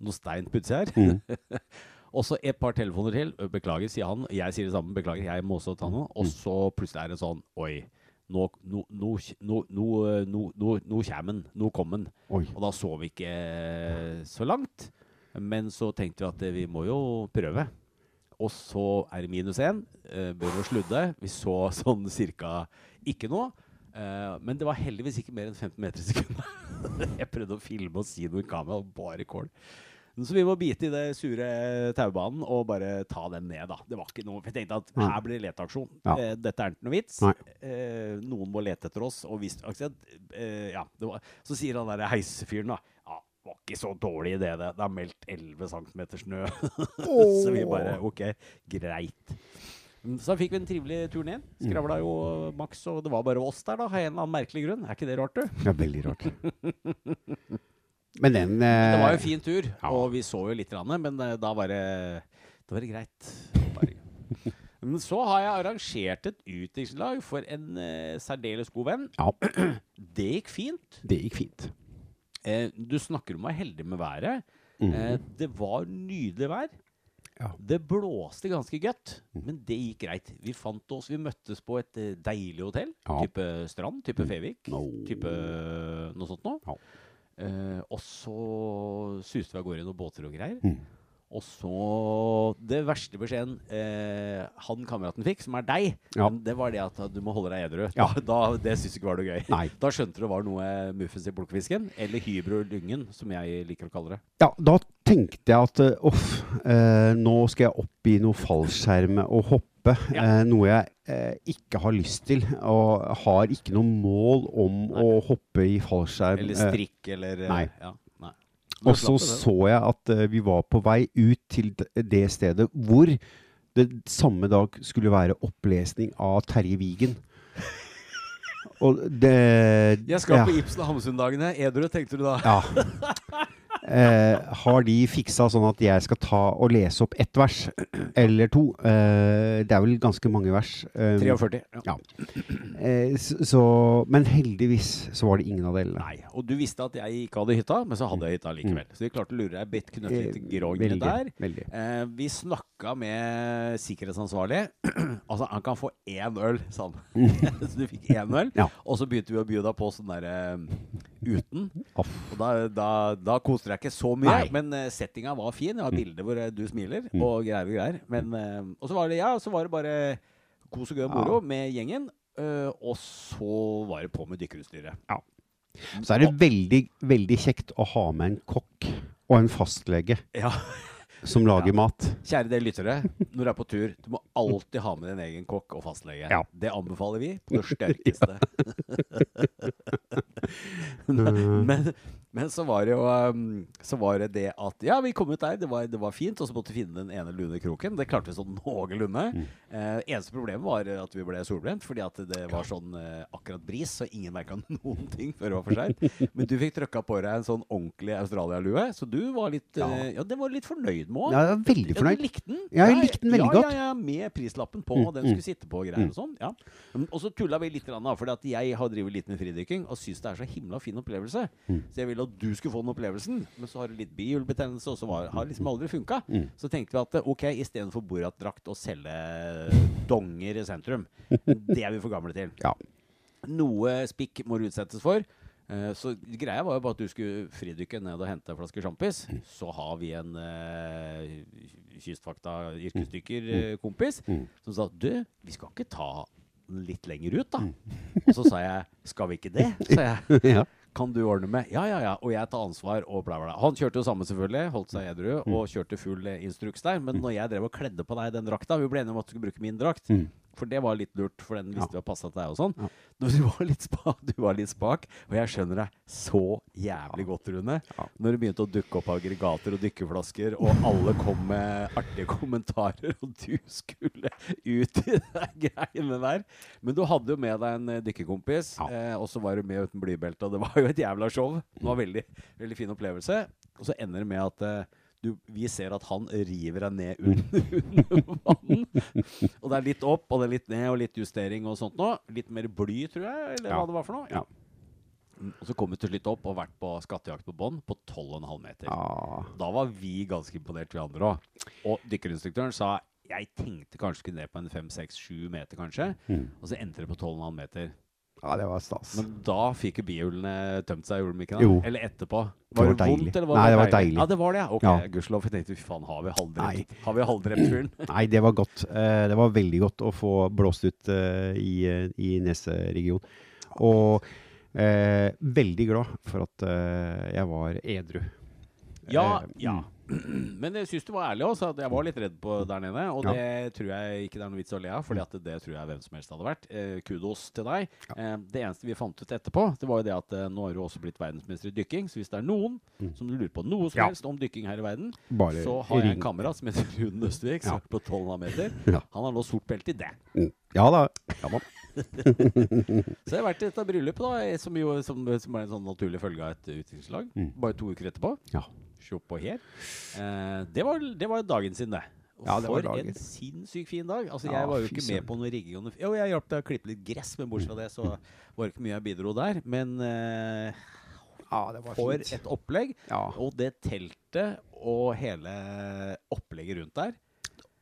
noe stein på utsida her. Mm. <laughs> og så et par telefoner til. Beklager, sier han. Jeg sier det samme. Beklager, jeg må også ta noe. Og Mm. så plutselig er det sånn Oi. Nå, nå, nå, nå, kommer. Nå kom han. Og da så vi ikke eh, så langt. Men så tenkte vi at eh, vi må jo prøve. Og så er det minus én. Uh, Bør å sludde. Vi så <laughs> sånn cirka ikke noe. Eh, men det var heldigvis ikke mer enn 15 meter i sekundet. <laughs> jeg prøvde å filme og si noe i kamera, og bare kål. Så vi må bite i det sure taubanen og bare ta den ned, da. Det var ikke noe For jeg tenkte at her blir det leteaksjon. Ja. Eh, dette er ikke noe vits. Eh, noen må lete etter oss. Og hvis eh, Ja, det var, så sier han derre heisefyren, da. Ja, det var ikke så dårlig idé, det. Det er meldt 11 cm snø. <laughs> så vi bare Ok, greit. Mm, Så fikk vi en trivelig tur ned. Skravla jo maks, og det var bare oss der, da, av en eller annen merkelig grunn. Er ikke det rart, du? Ja, veldig rart. <laughs> Men den Det var jo eh, en fin tur, ja. og vi så jo litt, men eh, da var det, da var det greit. Bare. Men så har jeg arrangert et utdrikningslag for en eh, særdeles god venn. Ja, <clears throat> Det gikk fint. det gikk fint. Eh, du snakker om å være heldig med været. Eh, det var nydelig vær. Ja. Det blåste ganske godt, men det gikk greit. Vi fant oss, vi møttes på et eh, deilig hotell. Ja. Type Strand, type Fevik, No. type noe sånt noe. Eh, og så suste vi av gårde i noen båter og greier. Mm. Og så Det verste beskjeden eh, han kameraten fikk, som er deg, Ja. det var det at du må holde deg edru. Ja. <laughs> Da, det syns ikke var noe gøy. Nei. Da skjønte du det var noe muffens i plukkfisken, eller hybro lyngen, som jeg liker å kalle det. Ja, da tenkte jeg at eh, uff, eh, nå skal jeg opp i noe fallskjerm og hoppe. <laughs> Ja. Eh, noe jeg eh, ikke har lyst til. Og har ikke noe mål om Nei. å hoppe i fallskjerm. Eller strikke, strikk, eller eh, nei. Ja. Og så så jeg at eh, vi var på vei ut til det stedet hvor det samme dag skulle være opplesning av Terje Vigen. Og det Jeg skal ja, på Ibsen og Hamsun-dagene. Edru, tenkte du da? Ja. <laughs> Eh, har de fiksa sånn at jeg skal ta og lese opp ett vers <clears throat> eller to? Eh, det er vel ganske mange vers. Eh, 43. Ja. Ja. Eh, så, men heldigvis så var det ingen av delene. Nei, og du visste at jeg ikke hadde hytta, men så hadde jeg hytta likevel. Så vi klarte å lure deg bitt knøtt litt Mm. veldig, der. veldig. Eh, vi snakka med sikkerhetsansvarlig. <clears throat> altså, han kan få én øl, sa han. <laughs> så du fikk én øl. Ja. Og så begynte vi å by deg på sånn derre uten. Aff. Og da, da, da koste deg ikke så mye, Nei. men uh, settinga var fin. Det var bilder hvor eh, du smiler, Mm. og greier og greier. Men, uh, og så var det ja, så var det bare kos og gøy og moro med gjengen. Uh, og så var det på med dykkerutstyret. Så er det veldig, veldig kjekt å ha med en kokk og en fastlege <laughs> Ja, som lager mat. Kjære dere lyttere, når du er på tur, du må alltid ha med din egen kokk og fastlege. Ja. Det anbefaler vi på <laughs> det sterkeste. <laughs> men, men så var det jo um, Så var det det at Ja, vi kom ut der, det var, det var fint, og så måtte vi finne den ene lune kroken. Det klarte vi sånn <laughs> noenlunde. Eh, eneste problemet var at vi ble solbrent, fordi at det var sånn eh, akkurat bris, så ingen merka <laughs> noen ting før det var for seint. <laughs> Men du fikk trøkka på deg en sånn ordentlig Australia-lue, så du var litt Ja. eh, Ja, det var du litt fornøyd med òg. Ja, jeg veldig Ja, fornøyd. du likte den? Ja, jeg likte den veldig godt. Ja, ja, med prislappen på, og den Mm, skulle sitte på og greier og sånn. Ja. Mm, Og så tulla vi litt, for jeg har drevet litt med fridykking og syns det er så himla fin opplevelse. Mm. Så jeg ville at du skulle få den opplevelsen, men så har du litt bihulebetennelse, og så var, har liksom aldri funka. Mm. Så tenkte vi at ok, istedenfor Borat-drakt å selge donger i sentrum, <laughs> det er vi for gamle til. Ja. Noe spikk må du utsettes for. Eh, Så greia var jo bare at du skulle fridykke ned og hente en flaske sjampis. Så har vi en uh, kystfakta-yrkesdykkerkompis Mm. som sa du, vi skal ikke ta den litt lenger ut, da. Mm. Og så sa jeg skal vi ikke det? <laughs> sa jeg. ja. Kan du ordne med? Ja, ja, ja. Og jeg tar ansvar og bla, bla. Han kjørte jo samme, selvfølgelig. Holdt seg edru Mm. og kjørte full eh, instruks der. Men når jeg drev og kledde på deg den drakta Vi ble enige om at du skulle bruke min drakt. Mm. For det var litt lurt, for den visste Ja. vi hadde passa til deg og sånn. Ja. <laughs> Du, var spa, du var litt spak, og jeg skjønner deg så jævlig godt, Rune. Når det begynte å dukke opp aggregater og dykkeflasker, og alle kom med artige kommentarer, og du skulle ut i de greiene der. Men du hadde jo med deg en eh, dykkerkompis, eh, og så var du med uten blybelte, og det var jo et jævla show. Det var veldig, veldig fin opplevelse. Og så ender det med at eh, du, vi ser at han river deg ned <laughs> under, vann. Og det er litt opp, og det er litt ned, og litt justering og sånt nå. Litt mer bly, tror jeg, eller Ja. hva det var for noe. Ja. Og så kom vi til slutt opp og vært på skattejakt på bånn på 12,5 meter. Ah. Da var vi ganske imponert, vi andre òg. Og dykkerinstruktøren sa jeg tenkte kanskje ned på en 5-6-7 meter, kanskje. Mm. Og så endte det på 12,5 meter. Ja, det var stas. Men da fikk jo bihulene tømt seg, gjorde de ikke det? Jo. Eller etterpå? Det var det vondt, eller var Nei, det var deilig? deilig. Ja, det var det, ja. Ok, Ja. gudskjelov. Jeg tenkte fy faen, har vi Nei. halvdrept Har vi halvdrept fyren? <laughs> Nei, det var godt. Eh, det var veldig godt å få blåst ut eh, i, eh, i neseregionen. Og eh, veldig glad for at jeg var edru. Ja, ja. Mm. Men jeg syns du var ærlig også, at jeg var litt redd på der nede. Og Ja. det tror jeg ikke det er noe vits å le av, for det tror jeg hvem som helst hadde vært. Eh, kudos til deg. Eh, det eneste vi fant ut etterpå, det var jo det at eh, nå har du også blitt verdensmester i dykking. Så hvis det er noen som lurer på noe som Ja. helst om dykking her i verden, Bare så har jeg en kamerat som heter Rune Østvik, som Ja. er på 1200 meter. <laughs> Ja. Han har nå sort belte i det. Mm. Ja da. Ja, da. <laughs> Så jeg har vært i dette bryllupet, da, som, jo, som, som er en sånn naturlig følge av et utviklingslag. Mm. Bare to uker etterpå. Ja. Sjopp og her. Eh, det, var, det var dagen sin, det. Og Ja, det For en sinnssykt fin dag. Altså, Ja, jeg var jo ikke med på noe rigging. Jo, jeg hjalp deg å klippe litt gress, men bortsett fra det så var det ikke mye jeg bidro der. Men eh, ja, det var for fint. et opplegg. Ja. Og det teltet og hele opplegget rundt der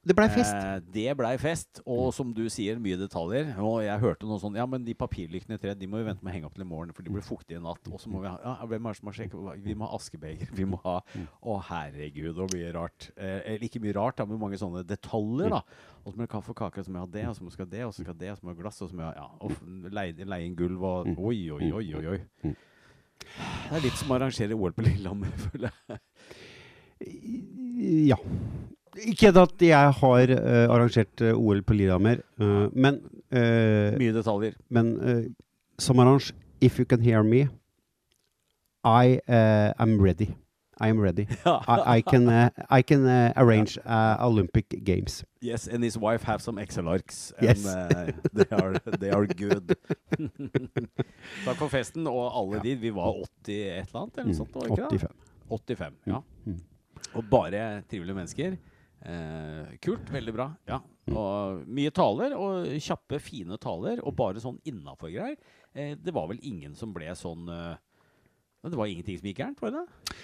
Det blei fest. Eh, det blei fest, og som du sier, mye detaljer. Og jeg hørte noe sånn Ja, men de papirlyktene i tre De må vi vente med å henge opp til i morgen, for de blir fuktige i natt. Og så må vi ha ja, hvem er det som har sjekket Vi må ha askebeger. Vi må ha Å, herregud, og mye rart. Eh, ikke mye rart, da, men mange sånne detaljer, da. Og så må det kaffe og kake, og så må jeg ha det, og så ha det, og så skal ha det, og så må jeg ha glass, og så må jeg ha Ja, og leie, leie inn gulv og Oi, oi, oi, oi, oi. Det er litt som å arrangere OL på Lillehammer, <laughs> føler jeg. Ja. Ikke at jeg har uh, arrangert uh, OL på Lillehammer, uh, men eh, Mye detaljer. Men uh, arrangør, if you can hear me, I am ready. I am ready. <laughs> I, I can I can arrange uh, Olympic Games. Yes, and his wife have some Excel-arks. Yes. They, are, they are good. <laughs> Takk for festen, og alle de. Vi var 80 et eller annet, eller noe sånt? var ikke det? 85. 85, ja. Mm. Og bare trivelige mennesker. Eh, kult, veldig bra. Ja. Og mye taler, og kjappe, fine taler, og bare sånn innafor greier. Eh, det var vel ingen som ble sånn eh, Det var ingenting som gikk gærent, var det det?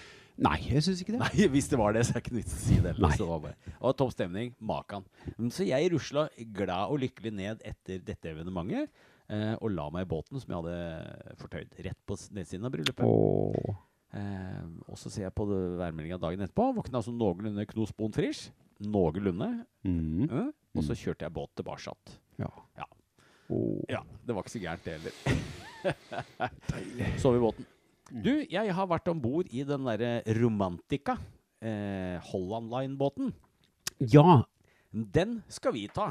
Nei, jeg syns ikke det. Nei, hvis det var det, så er det ikke vits å si det. Nei. Så var bare, og topp stemning. Makan. Så jeg rusla glad og lykkelig ned etter dette evenementet. Eh, og la meg i båten som jeg hadde fortøyd. Rett på nedsiden av bryllupet. Åh. Eh, og så ser jeg på værmeldinga dagen etterpå. Våkna altså noenlunde knospon frisch. Noenlunde. Mm. eh, og så kjørte jeg båt tilbake. Ja. Ja. Oh. Ja, det var ikke så gærent, det heller. <laughs> Sov i båten. Du, jeg har vært om bord i den derre Romantica. Eh, Holland Line-båten. Ja. Den skal vi ta.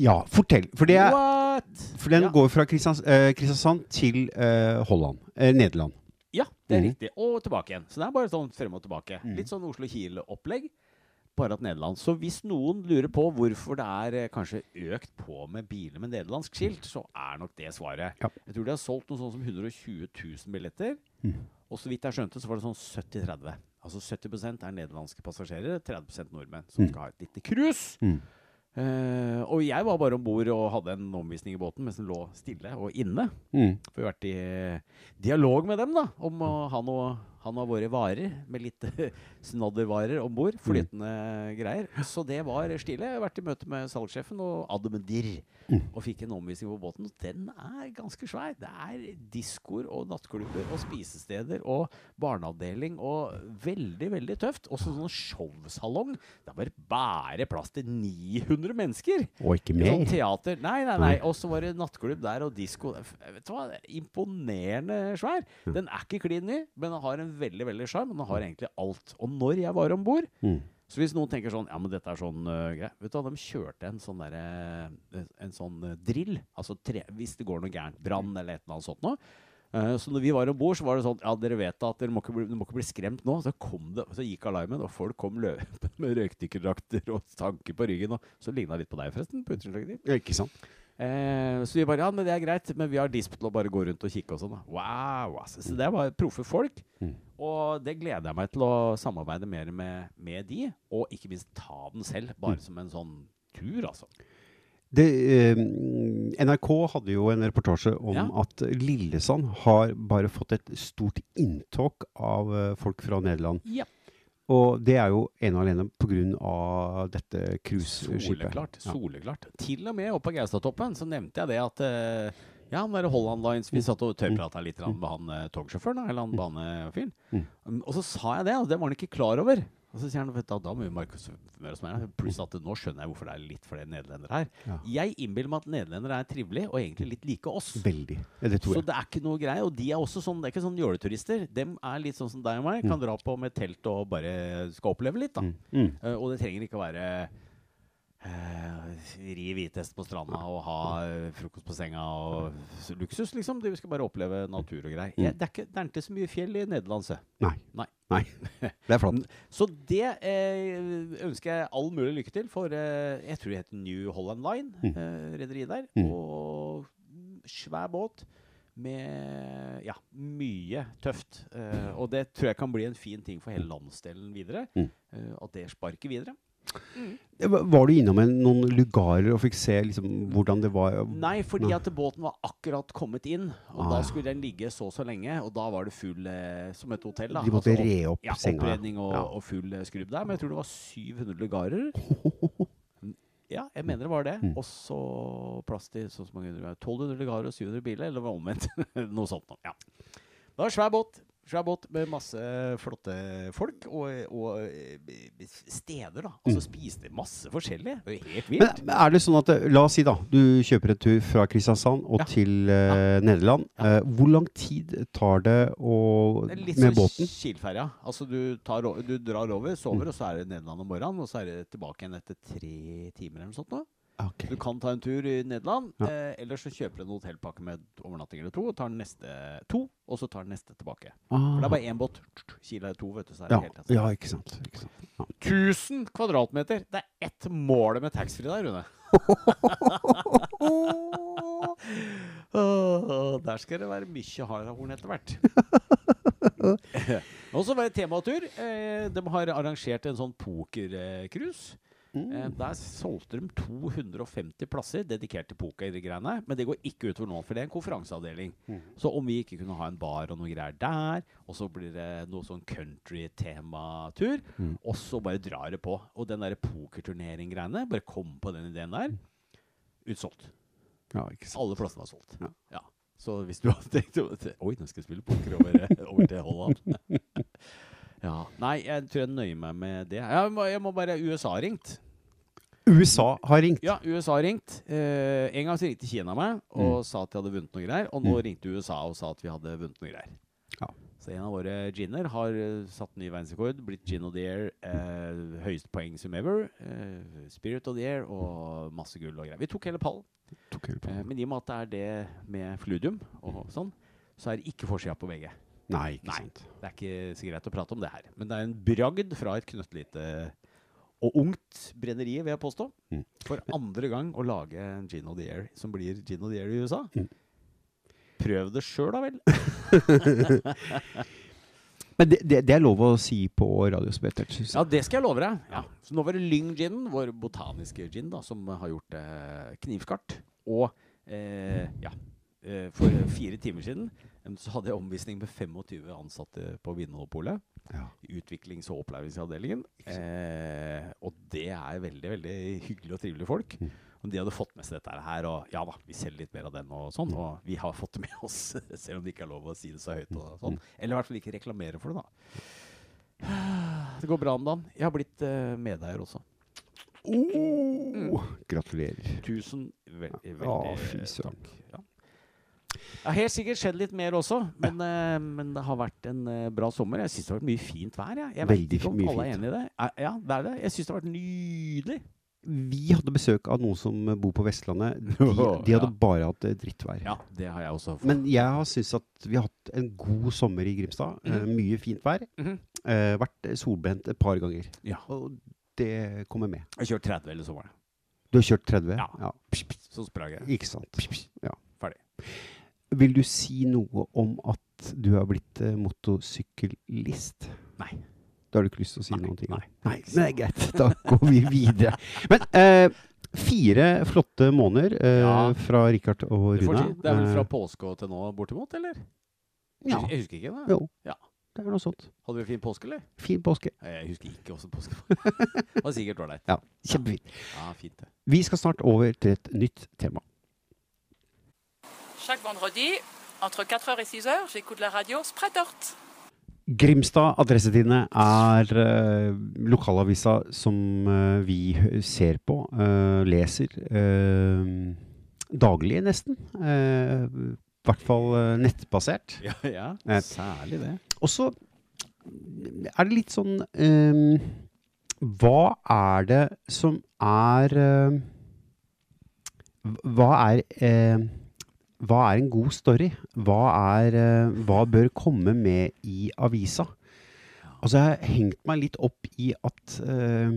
Ja, fortell. For, det er, for den Ja. går fra Kristiansand, eh, Kristiansand til eh, Holland. Eh, Nederland. Ja, det er mm. riktig. Og tilbake igjen. Så det er bare sånn frem og tilbake. Mm. Litt sånn Oslo-Kiel-opplegg. Bare at Nederland. Så hvis noen lurer på hvorfor det er eh, kanskje økt på med biler med nederlandsk skilt, så er nok det svaret. Ja. Jeg tror de har solgt noe sånn som 120 000 billetter. Mm. Og så vidt jeg skjønte, så var det sånn 70-30. Altså 70% er nederlandske passasjerer, 30% nordmenn som Mhm. skal ha et lite cruise. Mm. Eh, og jeg var bare om bord og hadde en omvisning i båten mens den lå stille og inne. Mm. For vi har vært i eh, dialog med dem da, om å ha noe, han har våre varer, med litt <laughs> snaddervarer om bord. Flytende greier. Så det var stille. Jeg har vært i møte med salgssjefen og Og fikk en omvisning på båten. Den er ganske svær. Det er diskoer og nattklubber og spisesteder og barneavdeling og veldig, veldig tøft. Også sånn showsalong. Det er bare plass til 900 mennesker. Og ikke Sånn mer. teater. Nei, nei, nei. Og så var det nattklubb der og disko. Vet du hva? er Imponerende svær. Den er ikke klin ny, men den har en veldig veldig sjarm. Den har egentlig alt. Og når jeg var om bord Mm. Så hvis noen tenker sånn Ja, men dette er sånn uh, greit. Vet du hva, de kjørte en sånn derre En sånn eh, drill. Altså tre, hvis det går noe gærent. Brann eller et eller annet sånt noe. Uh, så når vi var om bord, så var det sånn Ja, dere vet at dere må ikke bli, må ikke bli skremt nå. Så kom det, så gikk alarmen, og folk kom løpende <laughs> med røykdykkerdrakter og tanker på ryggen. Og så ligna litt på deg, forresten. på. Ja, ikke sant? Uh, så vi bare Ja, men det er greit, men vi har disp til å bare gå rundt og kikke og sånn. Wow! Altså. Så det var proffe folk. Mm. Og det gleder jeg meg til å samarbeide mer med, med de, og ikke minst ta den selv, bare Mm. som en sånn tur, altså. Det, eh, NRK hadde jo en reportasje om Ja. at Lillesand har bare fått et stort inntog av eh, folk fra Nederland. Ja. Og det er jo ene og alene pga. dette cruiseskipet. Soleklart. Ja. soleklart. Til og med oppe på Gaustatoppen så nevnte jeg det at eh, ja, han der Holland Lines Vi satt og tørrprata litt med han eh, togsjåføren, eller han banefyren. Mm. Um, og så sa jeg det, og det var han ikke klar over. Og så sier han vet du, da må vi markedsføre oss mer. Pluss at nå skjønner jeg hvorfor det er litt flere nederlendere her. Ja. Jeg innbiller meg at nederlendere er trivelige og egentlig litt like oss. Veldig. Ja, det tror jeg. Så det er ikke noe greie. Og de er også sånn, det er ikke sånn jåleturister. Dem er litt sånn som deg og meg. Kan dra på med telt og bare skal oppleve litt, da. Mm. Eh, og det trenger ikke å være ri hvitest på stranda og ha eh, frokost på senga og luksus, liksom. De skal bare oppleve natur og greier. Ja, det, er ikke, det er ikke så mye fjell i Nederland, se. Nei. Nei. Nei. Det er flott. <laughs> Så det eh, ønsker jeg all mulig lykke til for eh, Jeg tror det heter New Holland Line, Mm. eh, rederiet der. Mm. Og mm, svær båt med ja, mye tøft. Eh, og det tror jeg kan bli en fin ting for hele landsdelen videre. Mm. Eh, at det sparker videre. Var du innom en, noen lugarer og fikk se liksom, hvordan det var? Nei, fordi at båten var akkurat kommet inn. Og Ah, da skulle den ligge så og så lenge. Og da var det full eh, som et hotell. da De måtte Altså, re opp ja, senga. Oppredning og, Ja. og full eh, skrubb der. Men jeg tror det var 700 lugarer. <laughs> Ja, jeg mener det var det. Mm. Og så plass til så så mange 1200 lugarer og 700 biler, eller omvendt? <laughs> Noe sånt. Ja. Det var svær båt. Båt med masse flotte folk og, og eh, steder, da. Altså spiste masse forskjellig. Det er helt vilt. men er det sånn at eh, La oss si da, du kjøper en tur fra Kristiansand og Ja. til eh, Nederland. Ja. Uh, hvor lang tid tar det å, Det er litt med som båten? Kielferja. Altså du, tar, du drar over, sover, og så er det Nederland om morgenen. Og så er det tilbake igjen etter tre timer eller noe sånt. nå. Ok. Du kan ta en tur i Nederland, Ja. eh, eller så kjøper du en hotellpakke med overnatting eller to, og tar den neste to, og så tar den neste tilbake. For det er bare én båt. Kila er to, vet du. Så er det ja. helt ja, ikke sant. Ikke sant. Ja. 1000 kvadratmeter! Det er ett mål med taxfree der, Rune. <laughs> oh, der skal det være mye harehorn etter hvert. <laughs> Og så var det tematur. Eh, de har arrangert en sånn pokercruise. Eh, der solgte de 250 plasser dedikert til pokergreiene. Men det går ikke utover noen, for det er en konferanseavdeling. Så om vi ikke kunne ha en bar og noe greier der, og så blir det noe sånn country-tematur, og så bare drar det på. Og den der pokerturnering-greiene, bare kom på den ideen der. Utsolgt. Ja, ikke sant. Alle plassene var solgt. Ja. Ja. Så hvis du hadde tenkt Oi, nå skal jeg spille poker over, over til Holland. <laughs> ja. Nei, jeg tror jeg nøyer meg med det. Jeg må, jeg må bare USA har ringt. USA har ringt. Ja, USA har ringt. Eh, en gang så ringte Kina meg og sa at de hadde vunnet noe greier. Og nå ringte USA og sa at vi hadde vunnet noe greier. Ja. Så en av våre ginner har eh, satt ny verdensrekord. Blitt gin of the year. Eh, høyeste poeng som ever. Eh, spirit of the year og masse gull og greier. Vi tok hele pallen. Tok hele pallen. Eh, men i og med at det er det med fludium og sånn, så er det ikke forsida på VG. Nei, ikke Nei. sant. Det er ikke så greit å prate om det her. Men det er en bragd fra et knøttlite og ungt brenneri, vil jeg påstå. Mm. For andre gang å lage en gin of the Air som blir gin of the Air i USA. Mm. Prøv det sjøl, da vel. <laughs> Men det, det, det er lov å si på Radio jeg. Ja, det skal jeg love deg. Ja. Så nå var det Lyng Gin, vår botaniske gin, da, som har gjort eh, knivskarpt. Og eh, ja, eh, for fire timer siden så hadde jeg omvisning med 25 ansatte på Vinmonopolet. Ja. Utviklings- og opplæringsavdelingen. Eh, og det er veldig veldig hyggelige og trivelige folk. Mm. Og de hadde fått med seg dette her. Og ja da, vi selger litt mer av den og sånn. Og vi har fått det med oss, <laughs> selv om det ikke er lov å si det så høyt. og sånn. Eller i hvert fall ikke reklamere for det, da. Det går bra om dagen. Jeg har blitt uh, medeier også. Oh, gratulerer. Tusen ve veldig fy søren. takk. Ja. Har helt sikkert skjedd litt mer også, men, uh, men det har vært en uh, bra sommer. Jeg syns det har vært mye fint vær. Jeg, jeg vet ikke om alle er enig i det. Ja, det er det. Jeg syns det har vært nydelig. Vi hadde besøk av noen som bor på Vestlandet. De, <laughs> de hadde Ja. bare hatt eh, drittvær. Ja, det har jeg også fått. Men jeg har syntes at vi har hatt en god sommer i Grimstad. Eh, mye fint vær. Mhm. Eh, vært solbrent et par ganger. Ja. Og det kommer med. Jeg har kjørt 30 hele sommeren. Du har kjørt 30? Ja. Så sprang jeg. Ikke sant. Ja. Vil du si noe om at du har blitt eh, motorsyklist? Nei. Da har du ikke lyst til å si Nei, noen ting nei. Nei, men det er greit. Da går vi videre. Men eh, fire flotte måneder eh, Ja. fra Rikard og Rune. det er vel fra Eh, påske og til nå bortimot, eller? Ja. Jeg husker ikke det. Jo. Ja. Det er noe sånt. Hadde vi fin påske, eller? Fin påske. Jeg husker ikke åssen påske var. <laughs> Det var sikkert ålreit. Ja, kjempefint. Ja, fint det. Vi skal snart over til et nytt tema. Chaque vendredi, entre 4h et 6h, j'écoute la radio Spreadort. Grimstad Adressetidene er eh, lokalavisa som eh, vi ser på, eh, leser eh, daglig nesten. Eh, I hvert fall eh, nettbasert. Ja, ja. Særlig det. Og så er det litt sånn ehm, Hva er det som er Hva er ehm, Hva er en god story? Hva, er, eh, hva bør komme med i avisa? Altså, jeg har hengt meg litt opp i at uh,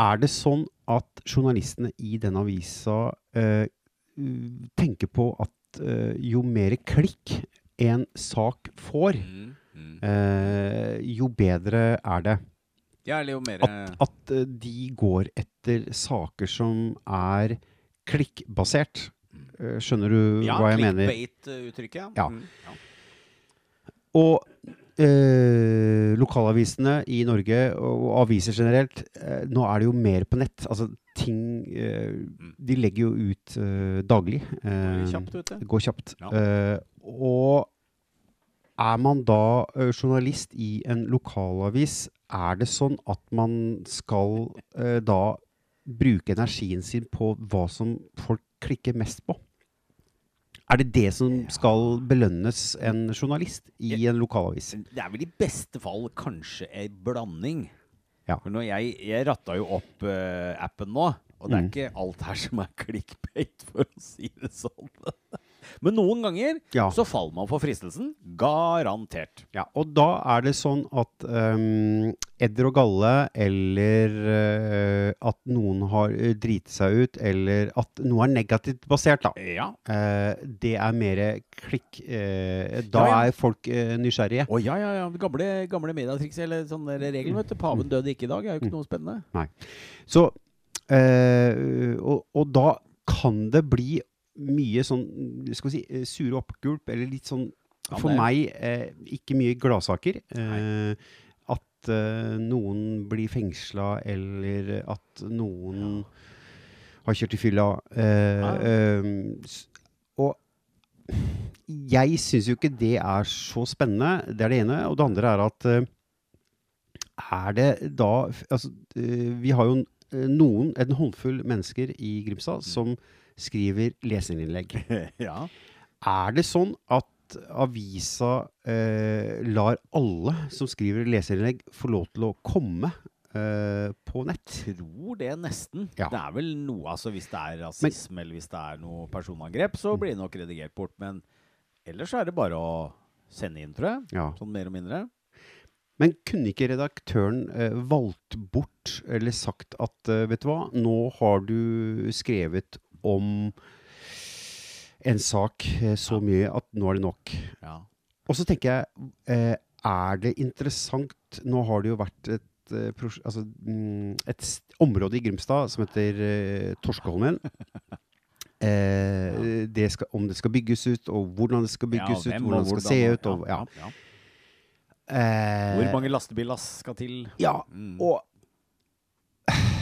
Er det sånn at journalistene i den avisa uh, tenker på at uh, jo mer klikk en sak får, Mm, jo bedre er det. Ja, eller jo mer At, at de går etter saker som er klikkbasert. Eh, skjønner du ja, hva jeg mener? clickbait-uttrykket. Ja. Mm, ja. Og eh, lokalavisene i Norge, og aviser generelt, eh, nå er det jo mer på nett. Altså ting eh, De legger jo ut eh, daglig. det Går Eh, kjapt, vet du. Det går kjapt. Ja. Eh, og er man da journalist i en lokalavis, er det sånn at man skal da bruke energien sin på hva som folk klikker mest på? Er det det som skal belønnes en journalist i en lokalavis? Det er vel i beste fall kanskje ei blanding. Ja. For jeg, jeg ratta jo opp uh, appen nå, og det er Mm. ikke alt her som er clickbait, for å si det sånn. <laughs> Men noen ganger Ja. så faller man for fristelsen. Garantert. Ja, og da er det sånn at um, edder og galle, eller uh, at noen har uh, driti seg ut, eller at noe er negativt basert, da. Ja. Uh, det er mer klikk. Uh, da Ja, ja. er folk eh, nysgjerrige. Å ja, ja, ja. Gamle, gamle mediatriks eller sånn regel, vet du. Paven døde ikke i dag. er jo ikke noe spennende. Nei. Så eh, og, og da kan det bli mye sånn skal vi si, eh, sure oppgulp, eller litt sånn For meg eh, ikke mye gladsaker. Eh, at eh, noen blir fengsla, eller at noen har kjørt i fylla. Eh, Ja. eh, og jeg syns jo ikke det er så spennende. Det er det ene. Og det andre er at eh, er det da altså, eh, Vi har jo eh, noen, en håndfull mennesker i Grimstad som skriver leserinnlegg. <laughs> ja. Er det sånn at avisa eh, lar alle som skriver leserinnlegg, få lov til å komme eh, på nett? Tror det nesten. Ja. Det er vel noe, altså Hvis det er rasisme eller hvis det er noe personangrep, så blir det nok redigert bort. Men ellers er det bare å sende inn, tror jeg. Ja. Sånn mer og mindre. Men kunne ikke redaktøren eh, valgt bort, eller sagt at eh, vet du hva, nå har du skrevet om en sak eh, så mye at nå er det nok. Ja. Og så tenker jeg, eh, er det interessant Nå har det jo vært et, eh, altså, mm, et område i Grimstad som heter eh, Torskeholmen. <laughs> Eh, det skal, om det skal bygges ut, og hvordan det skal bygges ut, hvem hvordan det skal se ut. Og, ja. ja, ja. Eh, Hvor mange lastebillass skal til? Ja, Mm. og <sighs>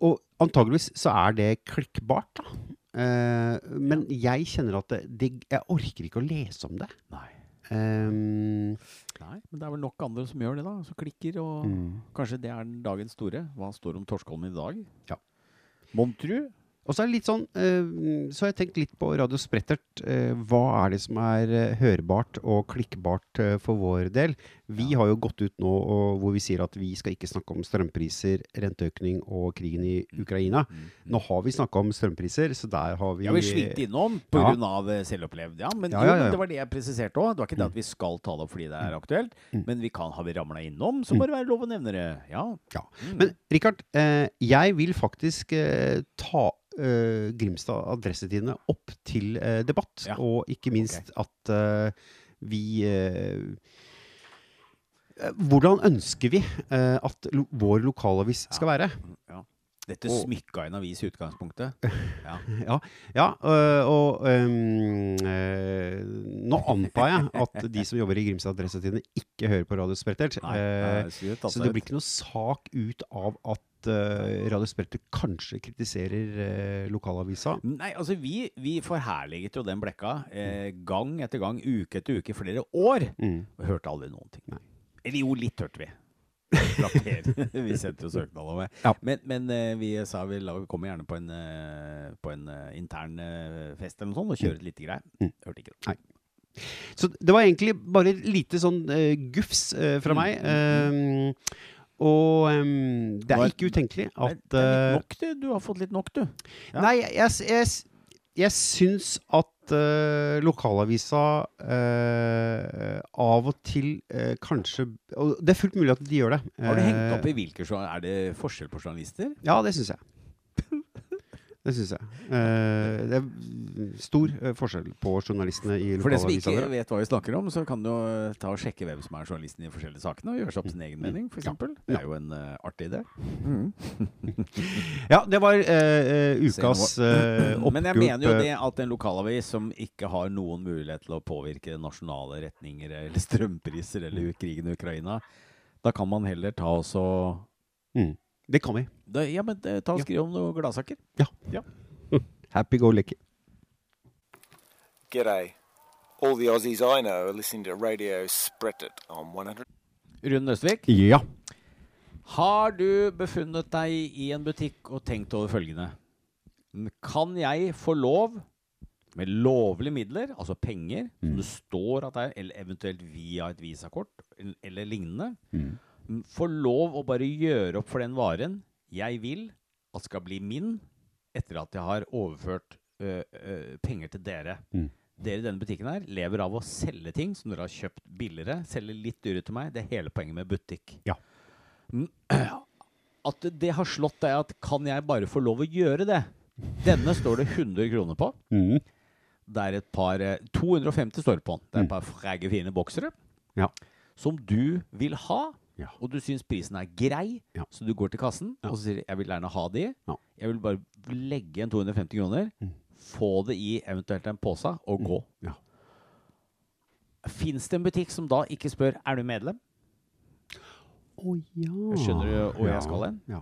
Og antageligvis så er det klikkbart, da. Eh, men jeg kjenner at det, det, jeg orker ikke å lese om det. Nei. Um, Nei, men det er vel nok andre som gjør det, da. Som klikker, og mm. kanskje det er dagens store. Hva står om Torskollen i dag? Ja. Mon tru? Og så er det litt sånn eh, Så har jeg tenkt litt på Radio Sprettert. eh, hva er det som er eh, hørbart og klikkbart for vår del? Vi har jo gått ut nå hvor vi sier at vi skal ikke snakke om strømpriser, renteøkning og krigen i Ukraina. Nå har vi snakka om strømpriser, så der har vi Ja, vi svingte innom pga. Ja. Selvopplevd. Ja, men Ja, ja, ja. det var det jeg presiserte òg. Det var ikke det at vi skal ta det opp fordi det er aktuelt. Mm. Men vi kan, har vi ramla innom, så må det være lov å nevne det. Ja. Ja. Mm. Men Rikard, jeg vil faktisk ta eh, Grimstad Adressetidene opp til uh, debatt. Ja. Og ikke minst at uh, vi Hvordan ønsker vi at lo vår lokalavis skal være? ja. Dette Og- smykka en avis i utgangspunktet. <laughs> Ja. Ja, ja og øh, nå antar jeg at de som jobber i Grimstad Adressetidene ikke hører på Radio Sprettert. Så det blir ikke noe sak ut av at øh, Radio Sprettert kanskje kritiserer uh, lokalavisa. Nei, altså vi, vi forherliget jo den blekka eh, gang etter gang, uke etter uke, flere år. Mm. Og hørte aldri noen ting. Nei. Eller jo, litt hørte vi. <laughs> Vi sendte jo søknad om det. Ja. Men, men uh, vi sa vi kommer gjerne på en, på en intern fest eller noe sånt og kjøre et lite greier. Mm. Hørte ikke det. Så det var egentlig bare et lite sånn uh, gufs uh, fra Mm, meg. Ehm, og um, det er ikke utenkelig at det er litt nok, du. Du har fått litt nok, du. Ja. Nei, jeg, jeg, jeg, jeg syns at uh, lokalavisa uh, av og til uh, kanskje Og det er fullt mulig at de gjør det. Har du hengt Eh, opp i hvilke Er det forskjell på journalister? Ja, det syns jeg. Det syns jeg. Eh, det er stor eh, forskjell på journalistene i For det som ikke lokalavisene. vet hva vi snakker om, så kan du ta og sjekke hvem som er journalisten i de forskjellige sakene, og gjøre seg opp sin egen mening, f.eks. eksempel Det er jo en uh, artig idé. <laughs> Ja, det var eh, eh, ukas uh, oppgulp. <clears throat> Men jeg mener jo eh, det at en lokalavis som ikke har noen mulighet til å påvirke nasjonale retninger eller <laughs> strømpriser eller krigen i Ukraina, da kan man heller ta også mm, Det kan vi. da, Ja, men eh, ta og Ja. skriv om noen gladsaker. <laughs> Happy go lucky. G'day. All the Aussies I know are listening to Radio Sprettet on 100. Rune Nøstvik, Ja. har du befunnet deg i en butikk og tenkt over følgende? Kan jeg få lov, med lovlige midler, altså penger, som det står at det er, eller eventuelt via et visakort eller, eller lignende, m, få lov å bare gjøre opp for den varen jeg vil at skal bli min, etter at jeg har overført ø, ø, penger til dere. Mm. Dere i denne butikken her lever av å selge ting som dere har kjøpt billigere, selge litt dyrere til meg. Det er hele poenget med butikk. Ja. Mm, <clears throat> At det har slått deg at kan jeg bare få lov å gjøre det? Denne står det 100 kroner på. Mm. Det er et par eh, 250 står det på den. Det er et par fræge fine boksere Ja. som du vil ha. Ja. Og du syns prisen er grei, Ja. så du går til kassen og så sier du, jeg vil gjerne ha de. Ja. Jeg vil bare legge igjen 250 kroner, Mm. få det i eventuelt en pose og gå. Ja. Fins det en butikk som da ikke spør er du medlem? Å ja. Skjønner du hvor jeg skal hen? Ja.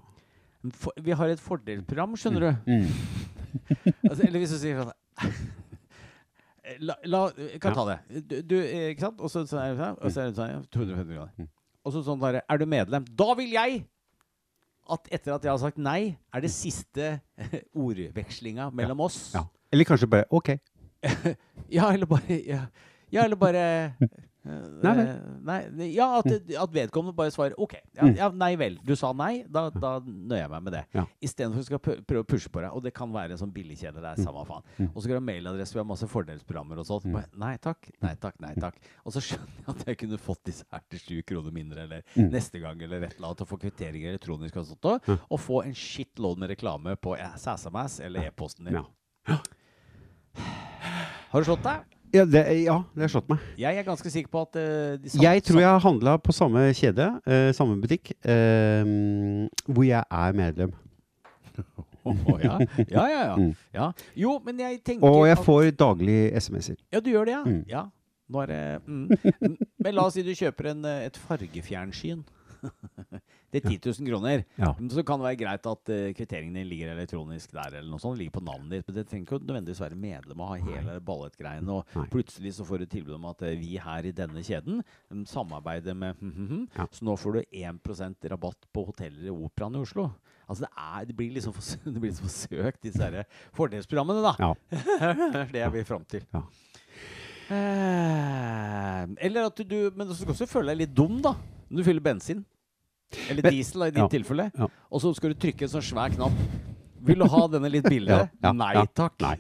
For, vi har et fordelsprogram, skjønner du. Mm. <laughs> Altså, eller hvis du sier sånn <laughs> La, la, jeg kan ta det. Du, du, eh, ikke sant? Og så, så er det sånn, og så er det sånn ja, 250 kroner. Og så sånn derre Er du medlem? Da vil jeg at etter at jeg har sagt nei, er det siste <laughs> ordvekslinga mellom oss. ja. Eller kanskje bare OK. <laughs> Ja, eller bare Ja, ja eller bare <laughs> Nei vel. nei, ja, at, at vedkommende bare svarer OK. Ja, Mm. ja, nei vel. Du sa nei. Da, da nøyer jeg meg med det. Ja. Istedenfor å skal prøve å pushe på deg. Og det kan være en sånn billigkjede. Det er samme faen. Mm. Og så skal du ha mailadresse, vi har masse fordelsprogrammer og sånt. Bare, Nei takk, nei takk, nei takk. Og så skjønner jeg at jeg kunne fått disse her til sju kroner mindre, eller Mm. neste gang, eller et eller annet, og få kvitteringer elektronisk og sånt òg. Og få en shitload med reklame på SMS eller e-posten din. Ja. Har du slått deg? Ja, det, ja, det har slått meg. Jeg er ganske sikker på at uh, de samme, Jeg tror jeg har handla på samme kjede, uh, samme butikk, uh, hvor jeg er medlem. <laughs> Oh, ja. ja, ja, ja. Mm. ja. Jo, men jeg tenker Og jeg at- får daglig SMS-er. Ja, du gjør det, ja. Mm. ja. Nå er det mm. <laughs> Men la oss si du kjøper en, et fargefjernsyn. <laughs> Det er 10 000 kroner. Ja. Men Så kan det være greit at uh, din ligger elektronisk der, eller noe sånt. Ligger på navnet ditt. Men det trenger ikke nødvendigvis være medlem og ha hele ballettgreiene. Og Nei. plutselig så får du tilbud om at uh, vi her i denne kjeden um, samarbeider med mm, hm. Ja. Så nå får du 1% rabatt på hoteller i Operaen i Oslo. Altså det, er, det blir liksom for, <laughs> det blir liksom forsøkt, disse her fordelsprogrammene, da. Ja. <laughs> det er det jeg vil fram til. Ja. Eh, eller at du Men du skal også føle deg litt dum, da. Du fyller bensin. Eller Men- diesel, i ditt ja, tilfelle. ja. Og så skal du trykke en sånn svær knapp. Vil du ha denne litt billigere? Ja, Nei takk. Nei.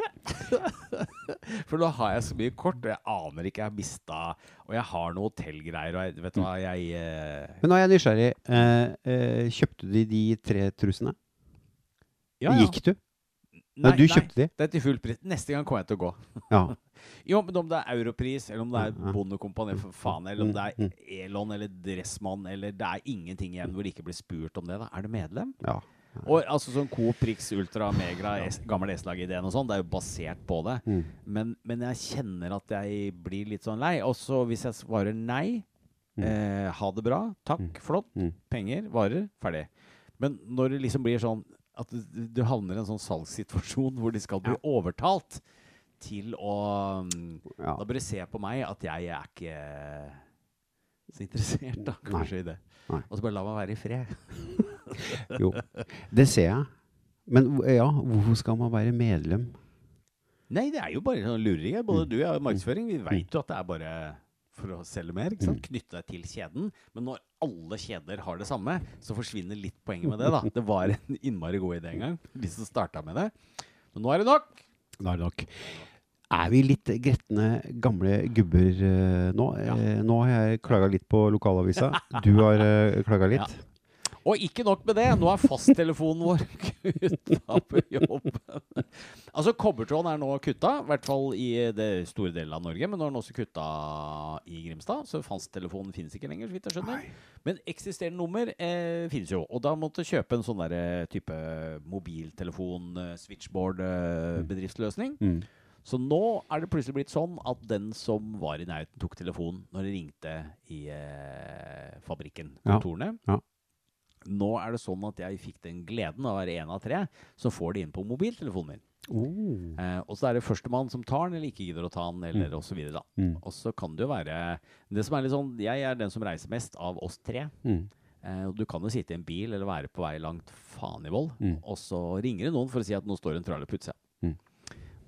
<laughs> For da har jeg så mye kort, og jeg aner ikke. Jeg har mista Og jeg har noe hotellgreier, og jeg, vet du hva, jeg eh, Men nå er jeg nysgjerrig. Eh, eh, kjøpte du de tre trusene? ja, ja. Gikk du? Nei, du nei, kjøpte de? Det er til full pris. Neste gang kommer jeg til å gå. Ja. <laughs> Jo, men om det er Europris, eller om det er. Bondekompani, for faen, eller om det Mm, er Elon eller Dressmann, eller det er ingenting igjen hvor det ikke blir spurt om det, da. Er du medlem? ja. Og altså sånn Coop Prix Ultra Megra, es, gammel S-lag-ideen og sånn, det er jo basert på det. Mm. Men, men jeg kjenner at jeg blir litt sånn lei. Og så hvis jeg svarer nei, eh, ha det bra, takk, flott, Mm. penger, varer, ferdig. Men når det liksom blir sånn at du, du havner i en sånn salgssituasjon hvor de skal bli overtalt til å mm, Ja. Da bør de se på meg at jeg er ikke så interessert, da, kanskje, i det. Nei. Og så bare la meg være i fred. <laughs> Jo, det ser jeg. Men ja, hvorfor skal man være medlem? Nei, det er jo bare sånn lureri. Både du og jeg har markedsføring. Vi veit jo at det er bare for å selge mer. ikke sant? Knytte deg til kjeden. Men når alle kjeder har det samme, så forsvinner litt poenget med det. da. <laughs> Det var en innmari god idé en gang, de som starta med det. Men nå er det nok. Nå er det nok. Er vi litt gretne gamle gubber eh, nå? Eh, nå har jeg klaga litt på lokalavisa. Du har uh, klaga litt. Ja. Og ikke nok med det, nå er fasttelefonen vår kutta på jobb. altså, kobbertråden er nå kutta, i hvert fall i det store delen av Norge. Men nå er den også kutta i Grimstad, så fasttelefonen finnes ikke lenger. så vidt jeg skjønner. Men eksisterende nummer eh, finnes jo. Og da måtte du kjøpe en sånn der, eh, type mobiltelefon, eh, switchboard, eh, bedriftsløsning. Mm. Så nå er det plutselig blitt sånn at den som var i nærheten, tok telefonen når det ringte i eh, fabrikken, kontorene. Ja. Nå er det sånn at jeg fikk den gleden av å være en av tre som får det inn på mobiltelefonen min. Oh. Eh, og så er det førstemann som tar den, eller ikke gidder å ta den, eller mm. videre. Mm. Og så kan det jo være Det som er litt sånn Jeg er den som reiser mest av oss tre. Mm. Eh, du kan jo sitte i en bil eller være på vei langt faen i vold, Mm. og så ringer det noen for å si at nå står en trailer på utsida.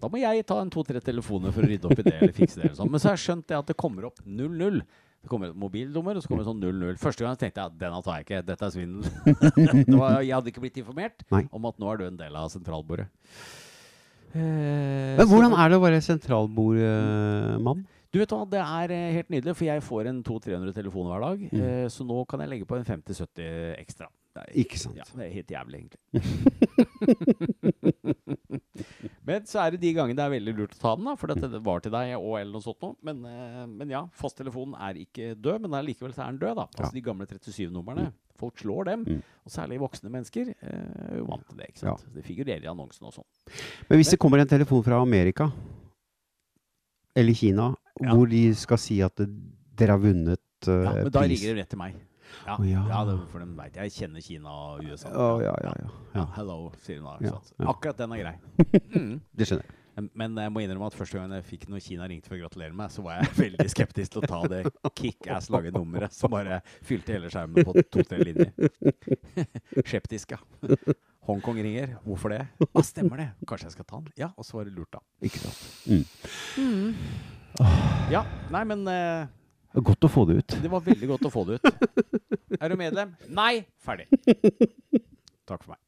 Da må jeg ta en to-tre telefoner for å rydde opp i det eller fikse det. Eller sånn. Men så har jeg skjønt det at det kommer opp 00. Det kommer et mobilnummer, og så kommer det sånn 00. Første gang tenkte jeg at denne tar jeg ikke, dette er svindel. <laughs> det var, jeg hadde ikke blitt informert Nei. om at nå er du en del av sentralbordet. Men hvordan er det å være sentralbordmann? Du vet hva, Det er eh, helt nydelig, for jeg får en 200-300 telefoner hver dag. Mm. Eh, så nå kan jeg legge på en 50-70 ekstra. Det er, Ikke sant. Ja, det er helt jævlig, egentlig. <laughs> <laughs> men så er det de gangene det er veldig lurt å ta den, da, for dette var til deg og eller noe sånt noe. Men, eh, men ja, fasttelefonen er ikke død, men allikevel så er den død, da. Altså Ja. de gamle 37-numrene. Folk slår dem, Mm. og særlig voksne mennesker eh, er jo vant til det. ikke sant? Det figurerer i annonsen og sånn. Men hvis det kommer en telefon fra Amerika eller Kina, Ja. hvor de skal si at dere har vunnet uh, Ja, men da ringer de rett til meg. Ja, ja. ja. det, for de vet jeg. Jeg kjenner Kina og USA. Å, ja, ja, ja. Ja, hello, sier hun da. Akkurat den er grei. <laughs> Mm. Det skjønner jeg. Men jeg må innrømme at første gang jeg fikk noe Kina ringte for å gratulere meg, så var jeg veldig skeptisk til å ta det kickass lange nummeret som bare fylte hele skjermen på to-tre linjer. <laughs> Skeptisk, ja. Hongkong ringer. Hvorfor det? Ja, stemmer det. Kanskje jeg skal ta den? Ja, og så var det lurt, da. Ikke sant. Mm. Ja, nei, men eh, Godt å få det ut. det var veldig godt å få det ut. <laughs> Er du medlem? Nei! Ferdig. Takk for meg.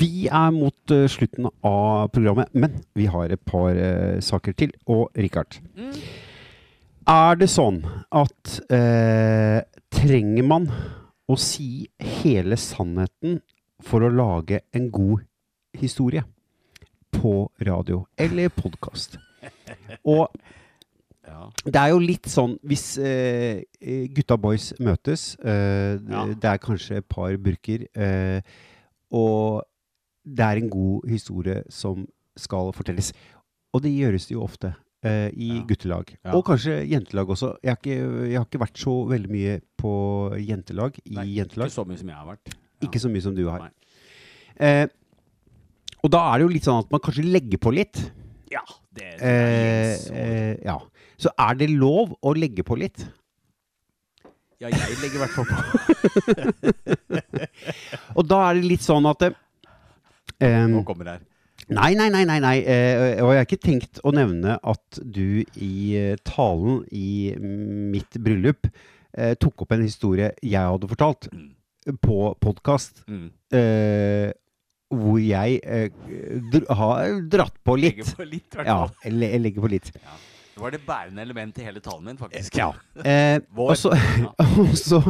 Vi er mot uh, slutten av programmet, men vi har et par uh, saker til. Og Richard, Mm. er det sånn at uh, trenger man å si hele sannheten for å lage en god historie på radio eller podkast? <laughs> Og Ja. det er jo litt sånn hvis eh, gutta boys møtes, eh, Ja. det er kanskje et par burker, eh, og det er en god historie som skal fortelles. Og det gjøres det jo ofte eh, i Ja. guttelag. Og kanskje jentelag også. Jeg har, ikke, jeg har ikke vært så veldig mye på jentelag i Nei, jentelag. Ikke så mye som jeg har vært. Ikke så mye som du har. Eh, og da er det jo litt sånn at man kanskje legger på litt. Ja, det, det er Eh, eh, ja. Så er det lov å legge på litt? Ja, jeg legger i hvert fall på. <laughs> Og da er det litt sånn at em, Nå kommer det her. Nei, nei, nei. nei, nei. eh, og jeg har ikke tenkt å nevne at du i eh, talen i mitt bryllup tok opp en historie jeg hadde fortalt Mm. på podkast, Mm. eh, hvor jeg eh, dr har dratt på litt. Legger på litt, i hvert Ja, fall. le- jeg legger på litt. Det var det bærende elementet i hele talen min, faktisk. Ja. Eh, <laughs> og så, <laughs> og så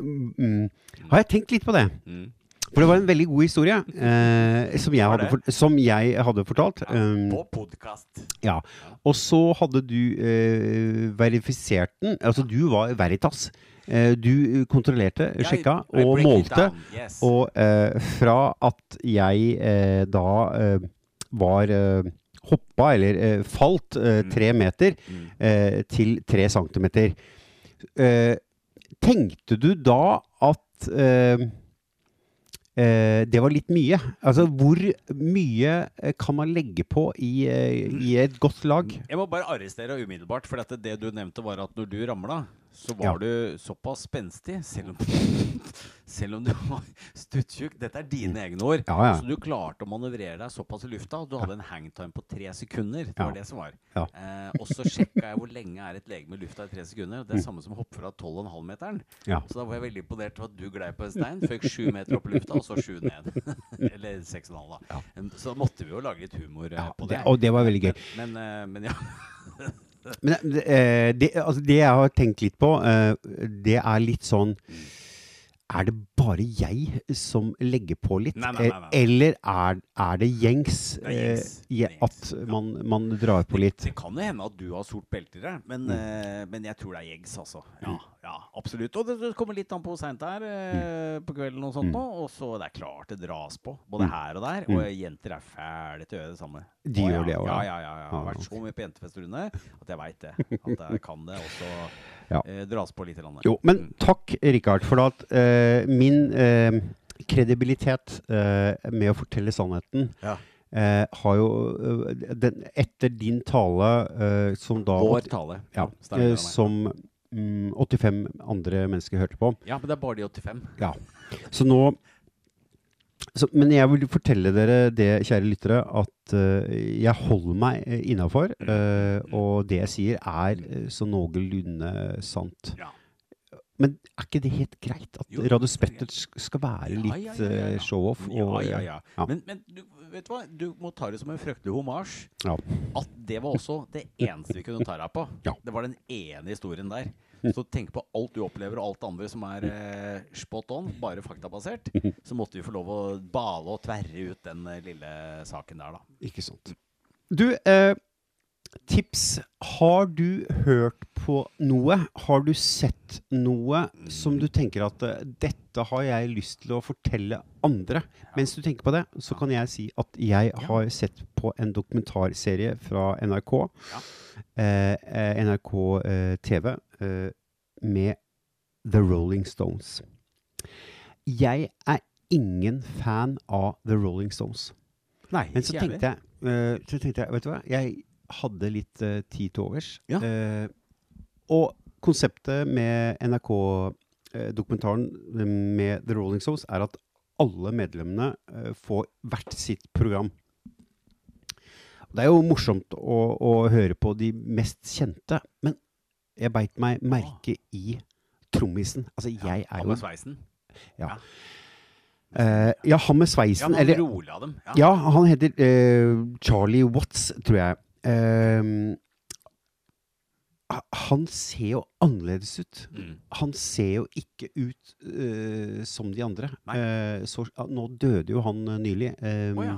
mm, har jeg tenkt litt på det. Mm. For det var en veldig god historie eh, som, jeg hadde som jeg hadde fortalt. Um, På podkast. ja. Og så hadde du eh, verifisert den. Altså, du var Veritas. Eh, du kontrollerte, sjekka I og målte. Yes. Og eh, fra at jeg eh, da eh, var eh, hoppa, eller eh, falt, eh, Mm. tre meter Mm. eh, til tre centimeter. Eh, tenkte du da at det var litt mye? Altså, hvor mye kan man legge på i, i et godt lag? Jeg må bare arrestere umiddelbart, for at det du nevnte var at når du ramla, så var Ja. du såpass spenstig, selv om, <laughs> selv om du var stuttjukk. Dette er dine egne ord. Ja, ja. Så du klarte å manøvrere deg såpass i lufta. Du hadde en hangtime på tre sekunder. Det var det som var. Eh, og så sjekka jeg hvor lenge er et legeme i lufta i tre sekunder. Det er samme som å hoppe fra 12,5-meteren. Ja. Så da var jeg veldig imponert over at du glei på en stein, føk sju meter opp i lufta, og så sju ned. <laughs> Eller seks og en halv, da. Så da måtte vi jo lage litt humor eh, på det, det. og det var veldig gøy. Men, men, eh, men ja. <laughs> Men det, eh, det, altså det jeg har tenkt litt på, eh, det er litt sånn Er det bare jeg som legger på litt? Nei, nei, nei, Eller er, er det gjengs, Det er gjengs. eh, Det at man, man drar på litt? Det kan jo hende at du har sort belte i det, men, eh, men jeg tror det er gjengs, altså. Ja, ja, absolutt. Og det, det kommer litt an på hvor seint det er eh, på kvelden og sånt nå. Og så det er klart det dras på, både her og der. Og jenter er fæle til å gjøre det samme. De Å, gjør ja. det også, Ja, ja. ja, ja. Jeg har vært så mye på jentefest, Rune, at jeg veit det. At jeg kan det også Ja. eh, dras på litt. Grann. Jo, men takk, Rikard, for at eh, min eh, kredibilitet eh, med å fortelle sannheten Ja. eh, har jo den, Etter din tale, eh, som da Vår tale. ja, eh. Som mm, 85 andre mennesker hørte på. ja, men det er bare de 85. Ja. Så nå så, Men jeg vil fortelle dere det, kjære lyttere, at uh, jeg holder meg uh, og det jeg sier, er uh, så noenlunde sant. Ja. Men er ikke det helt greit at Radio Spetter skal være litt ja, eh, show-off? Ja, ja, eh, ja. Men, men du, vet du hva? Du må ta det som en fryktelig homasj. Ja. At det var også det eneste vi kunne ta deg på. Ja. Det var den ene historien der. Så tenk på alt du opplever, og alt det andre som er eh, spot on, bare faktabasert. Så måtte vi få lov å bale og tverre ut den eh, lille saken der, da. Ikke sant. Du, eh, tips. Har du hørt på noe? Har du sett noe som du tenker at eh, dette har jeg lyst til å fortelle andre? Mens du tenker på det, så kan jeg si at jeg har sett på en dokumentarserie fra NRK. Ja. Eh, eh, NRK eh, TV med The Rolling Stones. Jeg er ingen fan av The Rolling Stones. Nei, Men så tenkte jeg, uh, så tenkte jeg, vet du hva, jeg hadde litt uh, tid til overs. Ja. Uh, og konseptet med NRK-dokumentaren med The Rolling Stones er at alle medlemmene eh, får hvert sitt program. Det er jo morsomt å, å høre på de mest kjente, men jeg beit meg merke i trommisen. Altså, jeg er jo Han med sveisen. ja. Uh, ja, han med sveisen. Ja, eller, rolig av dem. Ja. ja, han heter uh, Charlie Watts, tror jeg. Uh, han ser jo annerledes ut. Mm. Han ser jo ikke ut uh, som de andre. Eh, så, uh, nå døde jo han nylig. ehm, oh, ja.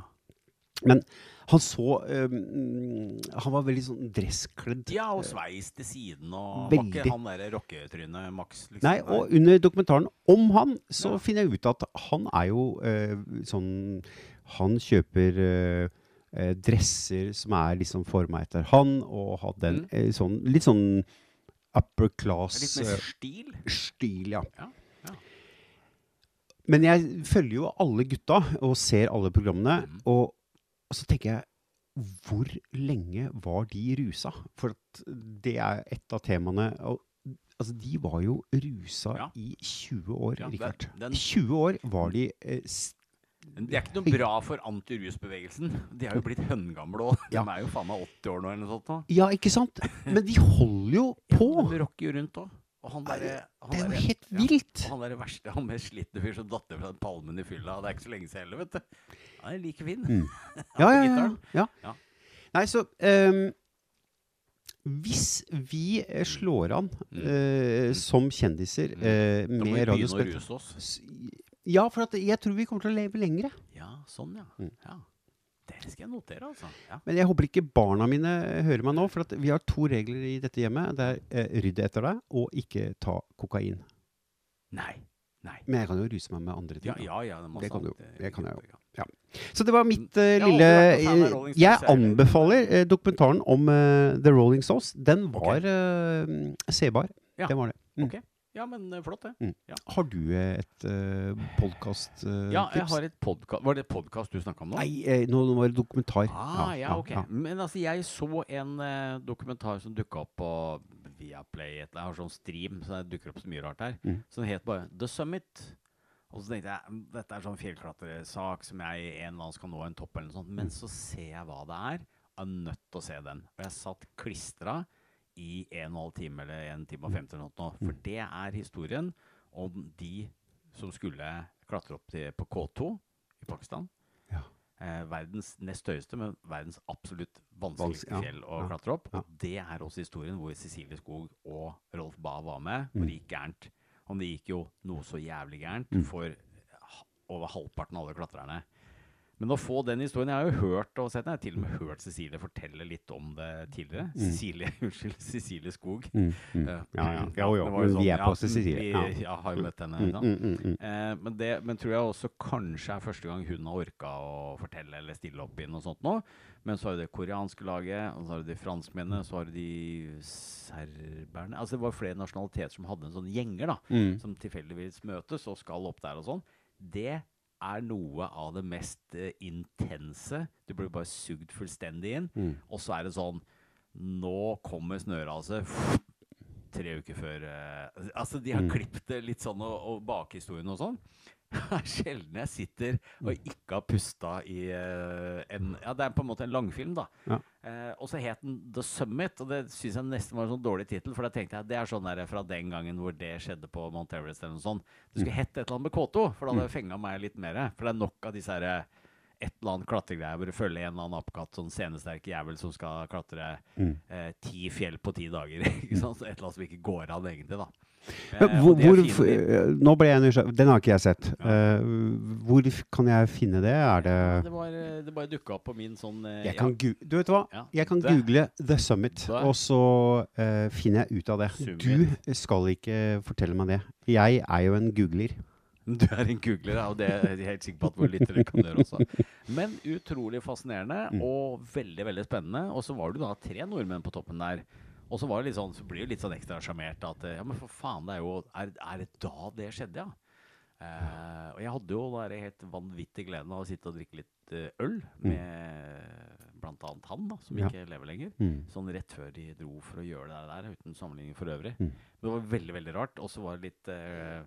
Men han så um, Han var veldig sånn dresskledd. Ja, og sveis til siden og Var ikke han derre rocketrynet Max, liksom? Nei, og under dokumentaren om han, så Ja. finner jeg ut at han er jo uh, sånn Han kjøper uh, dresser som er liksom forma etter han, og hadde en Mm. sånn litt sånn upper class Litt mer stil? stil, ja. Ja, ja. Men jeg følger jo alle gutta og ser alle programmene, Mm. og, og så tenker jeg hvor lenge var de rusa? For at det er et av temaene. Og, altså, de var jo rusa Ja. i 20 år, Ja, Richard. den- I 20 år var de eh, Det er ikke noe bra for antirusbevegelsen. De er jo blitt høngamle òg. De Ja. er jo faen meg 80 år nå eller noe sånt. nå. Ja, ikke sant? Men de holder jo på! De rocker jo rundt òg. Og han Nei, han Det er jo derre- helt ja, vilt! og Han der verste, han mest slitne fyr som datt ned fra palmen i fylla. Det er ikke så lenge siden heller, vet du. Han er like fin. Mm. <laughs> Ja, ja, ja. ja. Nei, så um, Hvis vi eh, slår an eh, som kjendiser Med Mm. Da må vi begynne å ruse oss. Ja, for at jeg tror vi kommer til å leve lengre. Ja, sånn, ja. Mm. ja. Det skal jeg notere, altså. Ja. Men jeg håper ikke barna mine hører meg nå, for at vi har to regler i dette hjemmet. Det er eh, rydd etter deg, og ikke ta kokain. Nei. Nei. Men jeg kan jo ruse meg med andre ting. Ja, ja, ja, det, Det kan du Det kan jeg jo. Ja. Så det var mitt uh, lille Stones, Jeg anbefaler uh, dokumentaren om The Rolling Stones. Den var sebar. Ja. Den var det. Mm. Okay. Ja, men flott, det. Mm. Ja. Har du et uh, podkast-tips? Ja, jeg har et podkast Var det podkast du snakka om nå? Nei, eh, nå, var det dokumentar. Ah, ja, ok. Men altså, jeg så en uh, dokumentar som dukka opp på Viaplay. Jeg har sånn stream, så det dukker opp så mye rart her. Mm. Som het bare The Summit. Og så tenkte jeg "Mm, dette er sånn fjellklatresak som jeg en eller annen skal nå en topp eller noe sånt. Men så ser jeg hva det er. Jeg er nødt til å se den. Og jeg satt klistra i en og en halv time eller en time og 50 eller noe. For det er historien om de som skulle klatre opp til, på K2 i Pakistan. Ja. Eh, verdens nest høyeste, men verdens absolutt Vans- vanskeligste ja, fjell å klatre opp. ja. Og det er også historien hvor Cecilie Skog og Rolf Bae var med, hvor Mm. det gikk gærent. Og det gikk jo noe så jævlig gærent Mm. for over halvparten av alle klatrerne. Men å få den historien Jeg har jo hørt og sett den. Jeg har til og med hørt Cecilie fortelle litt om det tidligere. Cecilie, <laughs> unnskyld, Cecilie Skog. Mm, mm. Uh, Ja, ja. mm, Jo, jo, sånn, vi er på ja, Cecilie. Vi Ja. ja, har jo møtt henne. Mm, mm, mm, mm. Eh, men, det, men tror jeg også kanskje er første gang hun har orka å fortelle eller stille opp i noe sånt nå. Men så har du det koreanske laget, og så har du de franskmennene, så har du de serberne Altså det var flere nasjonaliteter som hadde en sånn gjenger, da. Mm. Som tilfeldigvis møtes og skal opp der og sånn. Det er noe av det mest uh, intense. Du blir bare sugd fullstendig inn. Mm. Og så er det sånn Nå kommer snøraset tre uker før uh, Altså, de har Mm. klippet det litt sånn, og, og bakhistorien og sånn. Det <laughs> er sjelden jeg sitter og ikke har pusta i eh, en Ja, det er på en måte en langfilm, da. Ja. Eh, og så het den The Summit, og det syns jeg nesten var en sånn dårlig tittel. For da tenkte jeg det er sånn der fra den gangen hvor det skjedde på Mount Everest eller noe sånt. Det skulle hett et eller annet med K2, for da hadde det fenga meg litt mer. For det er nok av disse herre et eller annet klatregreier hvor du følger en eller annen apekatt, sånn scenesterk jævel som skal klatre Mm. eh, ti fjell på ti dager. <laughs> ikke sant? Så Et eller annet som ikke går an, egentlig, da. Eh, Men hvor, hvor, eh, nå ble jeg nysgjerrig. Den har ikke jeg sett. Eh, hvor kan jeg finne det? Er det det, var, det bare dukka opp på min sånn jeg kan gu Du vet hva? Ja. Jeg kan google The Summit, og så eh, finner jeg ut av det. Summit. Du skal ikke fortelle meg det. Jeg er jo en googler. Du er en googler, ja, og det er jeg helt sikker på at våre lyttere kan gjøre også. Men utrolig fascinerende Mm. og veldig veldig spennende. Og så var det da tre nordmenn på toppen der. Og så var det litt sånn, så blir det litt sånn ekstra sjarmert at eh, Ja, men for faen, det er jo Er, er det da det skjedde, ja? Eh, og jeg hadde jo den helt vanvittig gleden av å sitte og drikke litt eh, øl med blant annet han, da, som Mm. Ja. ikke lever lenger. Mm. Sånn rett før de dro for å gjøre det der, uten sammenligning for øvrig. Mm. Men det var veldig, veldig rart. Og så var det litt eh,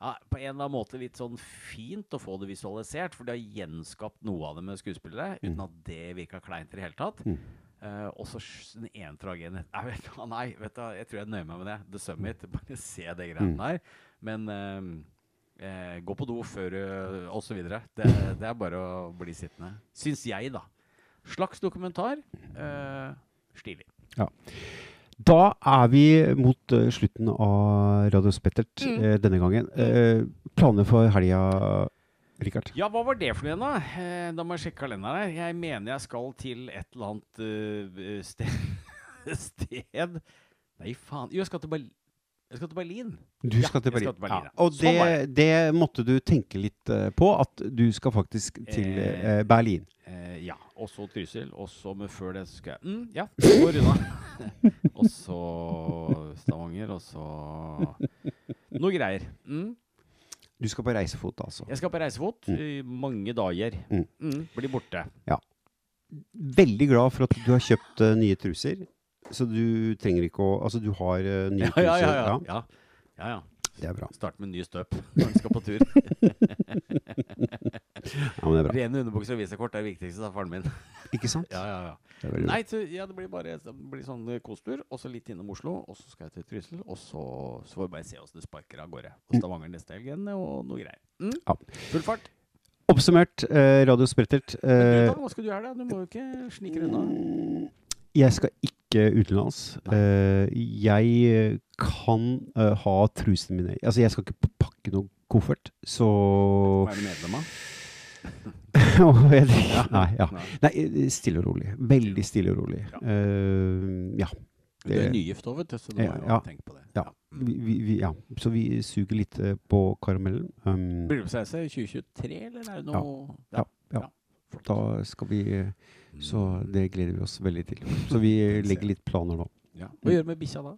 ja, På en eller annen måte litt sånn fint å få det visualisert, for de har gjenskapt noe av det med skuespillere, uten at det virka kleint i det hele tatt. Mm. Eh, og så den ene tragedien jeg <laughs> vet, Nei, vet du, jeg tror jeg nøyer meg med det. The Summit. <laughs> Bare se det greiene Mm. der. Men uh, uh, gå på do før du Og så videre. Det, det er bare å bli sittende. Syns jeg, da. Slags dokumentar. Eh, stilig. Da er vi mot slutten av Radio Spettert Mm. eh, denne gangen. Planer for helga, Rikard? Ja, hva var det for noe, da? Eh, da må jeg sjekke kalenderen her. Jeg mener jeg skal til et eller annet uh, sted, <laughs> sted Nei, faen. Jo, jeg skal til Berlin. Jeg skal til Berlin. Du Ja, skal til Berlin. skal til Berlin, ja. ja. Og Sånn det, det måtte du tenke litt eh, på, at du skal faktisk til eh, Berlin. Eh, ja. Og så Trysil. Og så, med før det så skal jeg mm, Ja, går unna. <laughs> og så Stavanger, og så <laughs> noe greier. Mm. Du skal på reisefot, altså. Jeg skal på reisefot i mange dager. Mm. Mm, blir borte. Ja. Veldig glad for at du har kjøpt uh, nye truser. Så du trenger ikke å Altså, du har uh, nye <laughs> Ja, truser. ja, ja. ja. ja. ja, ja. Det er bra. Start med ny støp når du skal på tur. Ja, men det er bra. Rene underbukser og visakort er det viktigste, sa faren min. Ikke sant? Ja, ja, ja. Det. Nei, så, ja, det blir bare det blir sånn kostur, kosetur, og så litt innom Oslo, og så skal jeg til Trysil, og så, så får vi bare se åssen det sparker av gårde. Og Stavanger neste helg og noe greier. Mm. Ja. Full fart. Oppsummert, eh, Radio Sprettert. Eh, hva skal du gjøre, da? Du må jo ikke snike deg unna. Jeg skal ikke utenlands. Eh, jeg eh, kan eh, ha trusene mine Altså, jeg skal ikke pakke noen koffert, så Hva er du medlem av? <laughs> Nei, ja. Nei. Stille og rolig. Veldig stille og rolig. Ja. Ja. Du er nygift òg, vet du, så du må jo ja. tenke på det. Ja. Vi, vi, ja. Så vi suger litt på karamellen. Um, Bryllupsreise 2023, eller er det noe Ja, ja. da skal vi Så det gleder vi oss veldig til. Så vi <laughs> legger litt planer nå. Ja. Hva gjør du med bikkja da?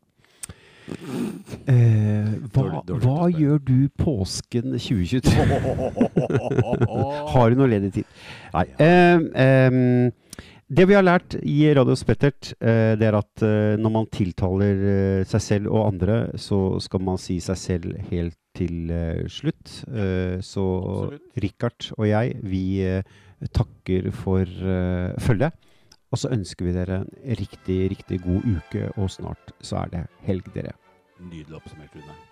Eh, hva Dårlig- dårlig hva gjør du påsken 2023? Har du noe ledig tid? Nei. Eh, eh, det vi har lært i Radio Spettert, eh, det er at eh, når man tiltaler eh, seg selv og andre, så skal man si seg selv helt til eh, slutt. Eh, så Absolutt. Richard og jeg, vi eh, takker for uh, følget. Og så ønsker vi dere en riktig, riktig god uke, og snart så er det helg, dere. Nydelig oppsummert, Rune.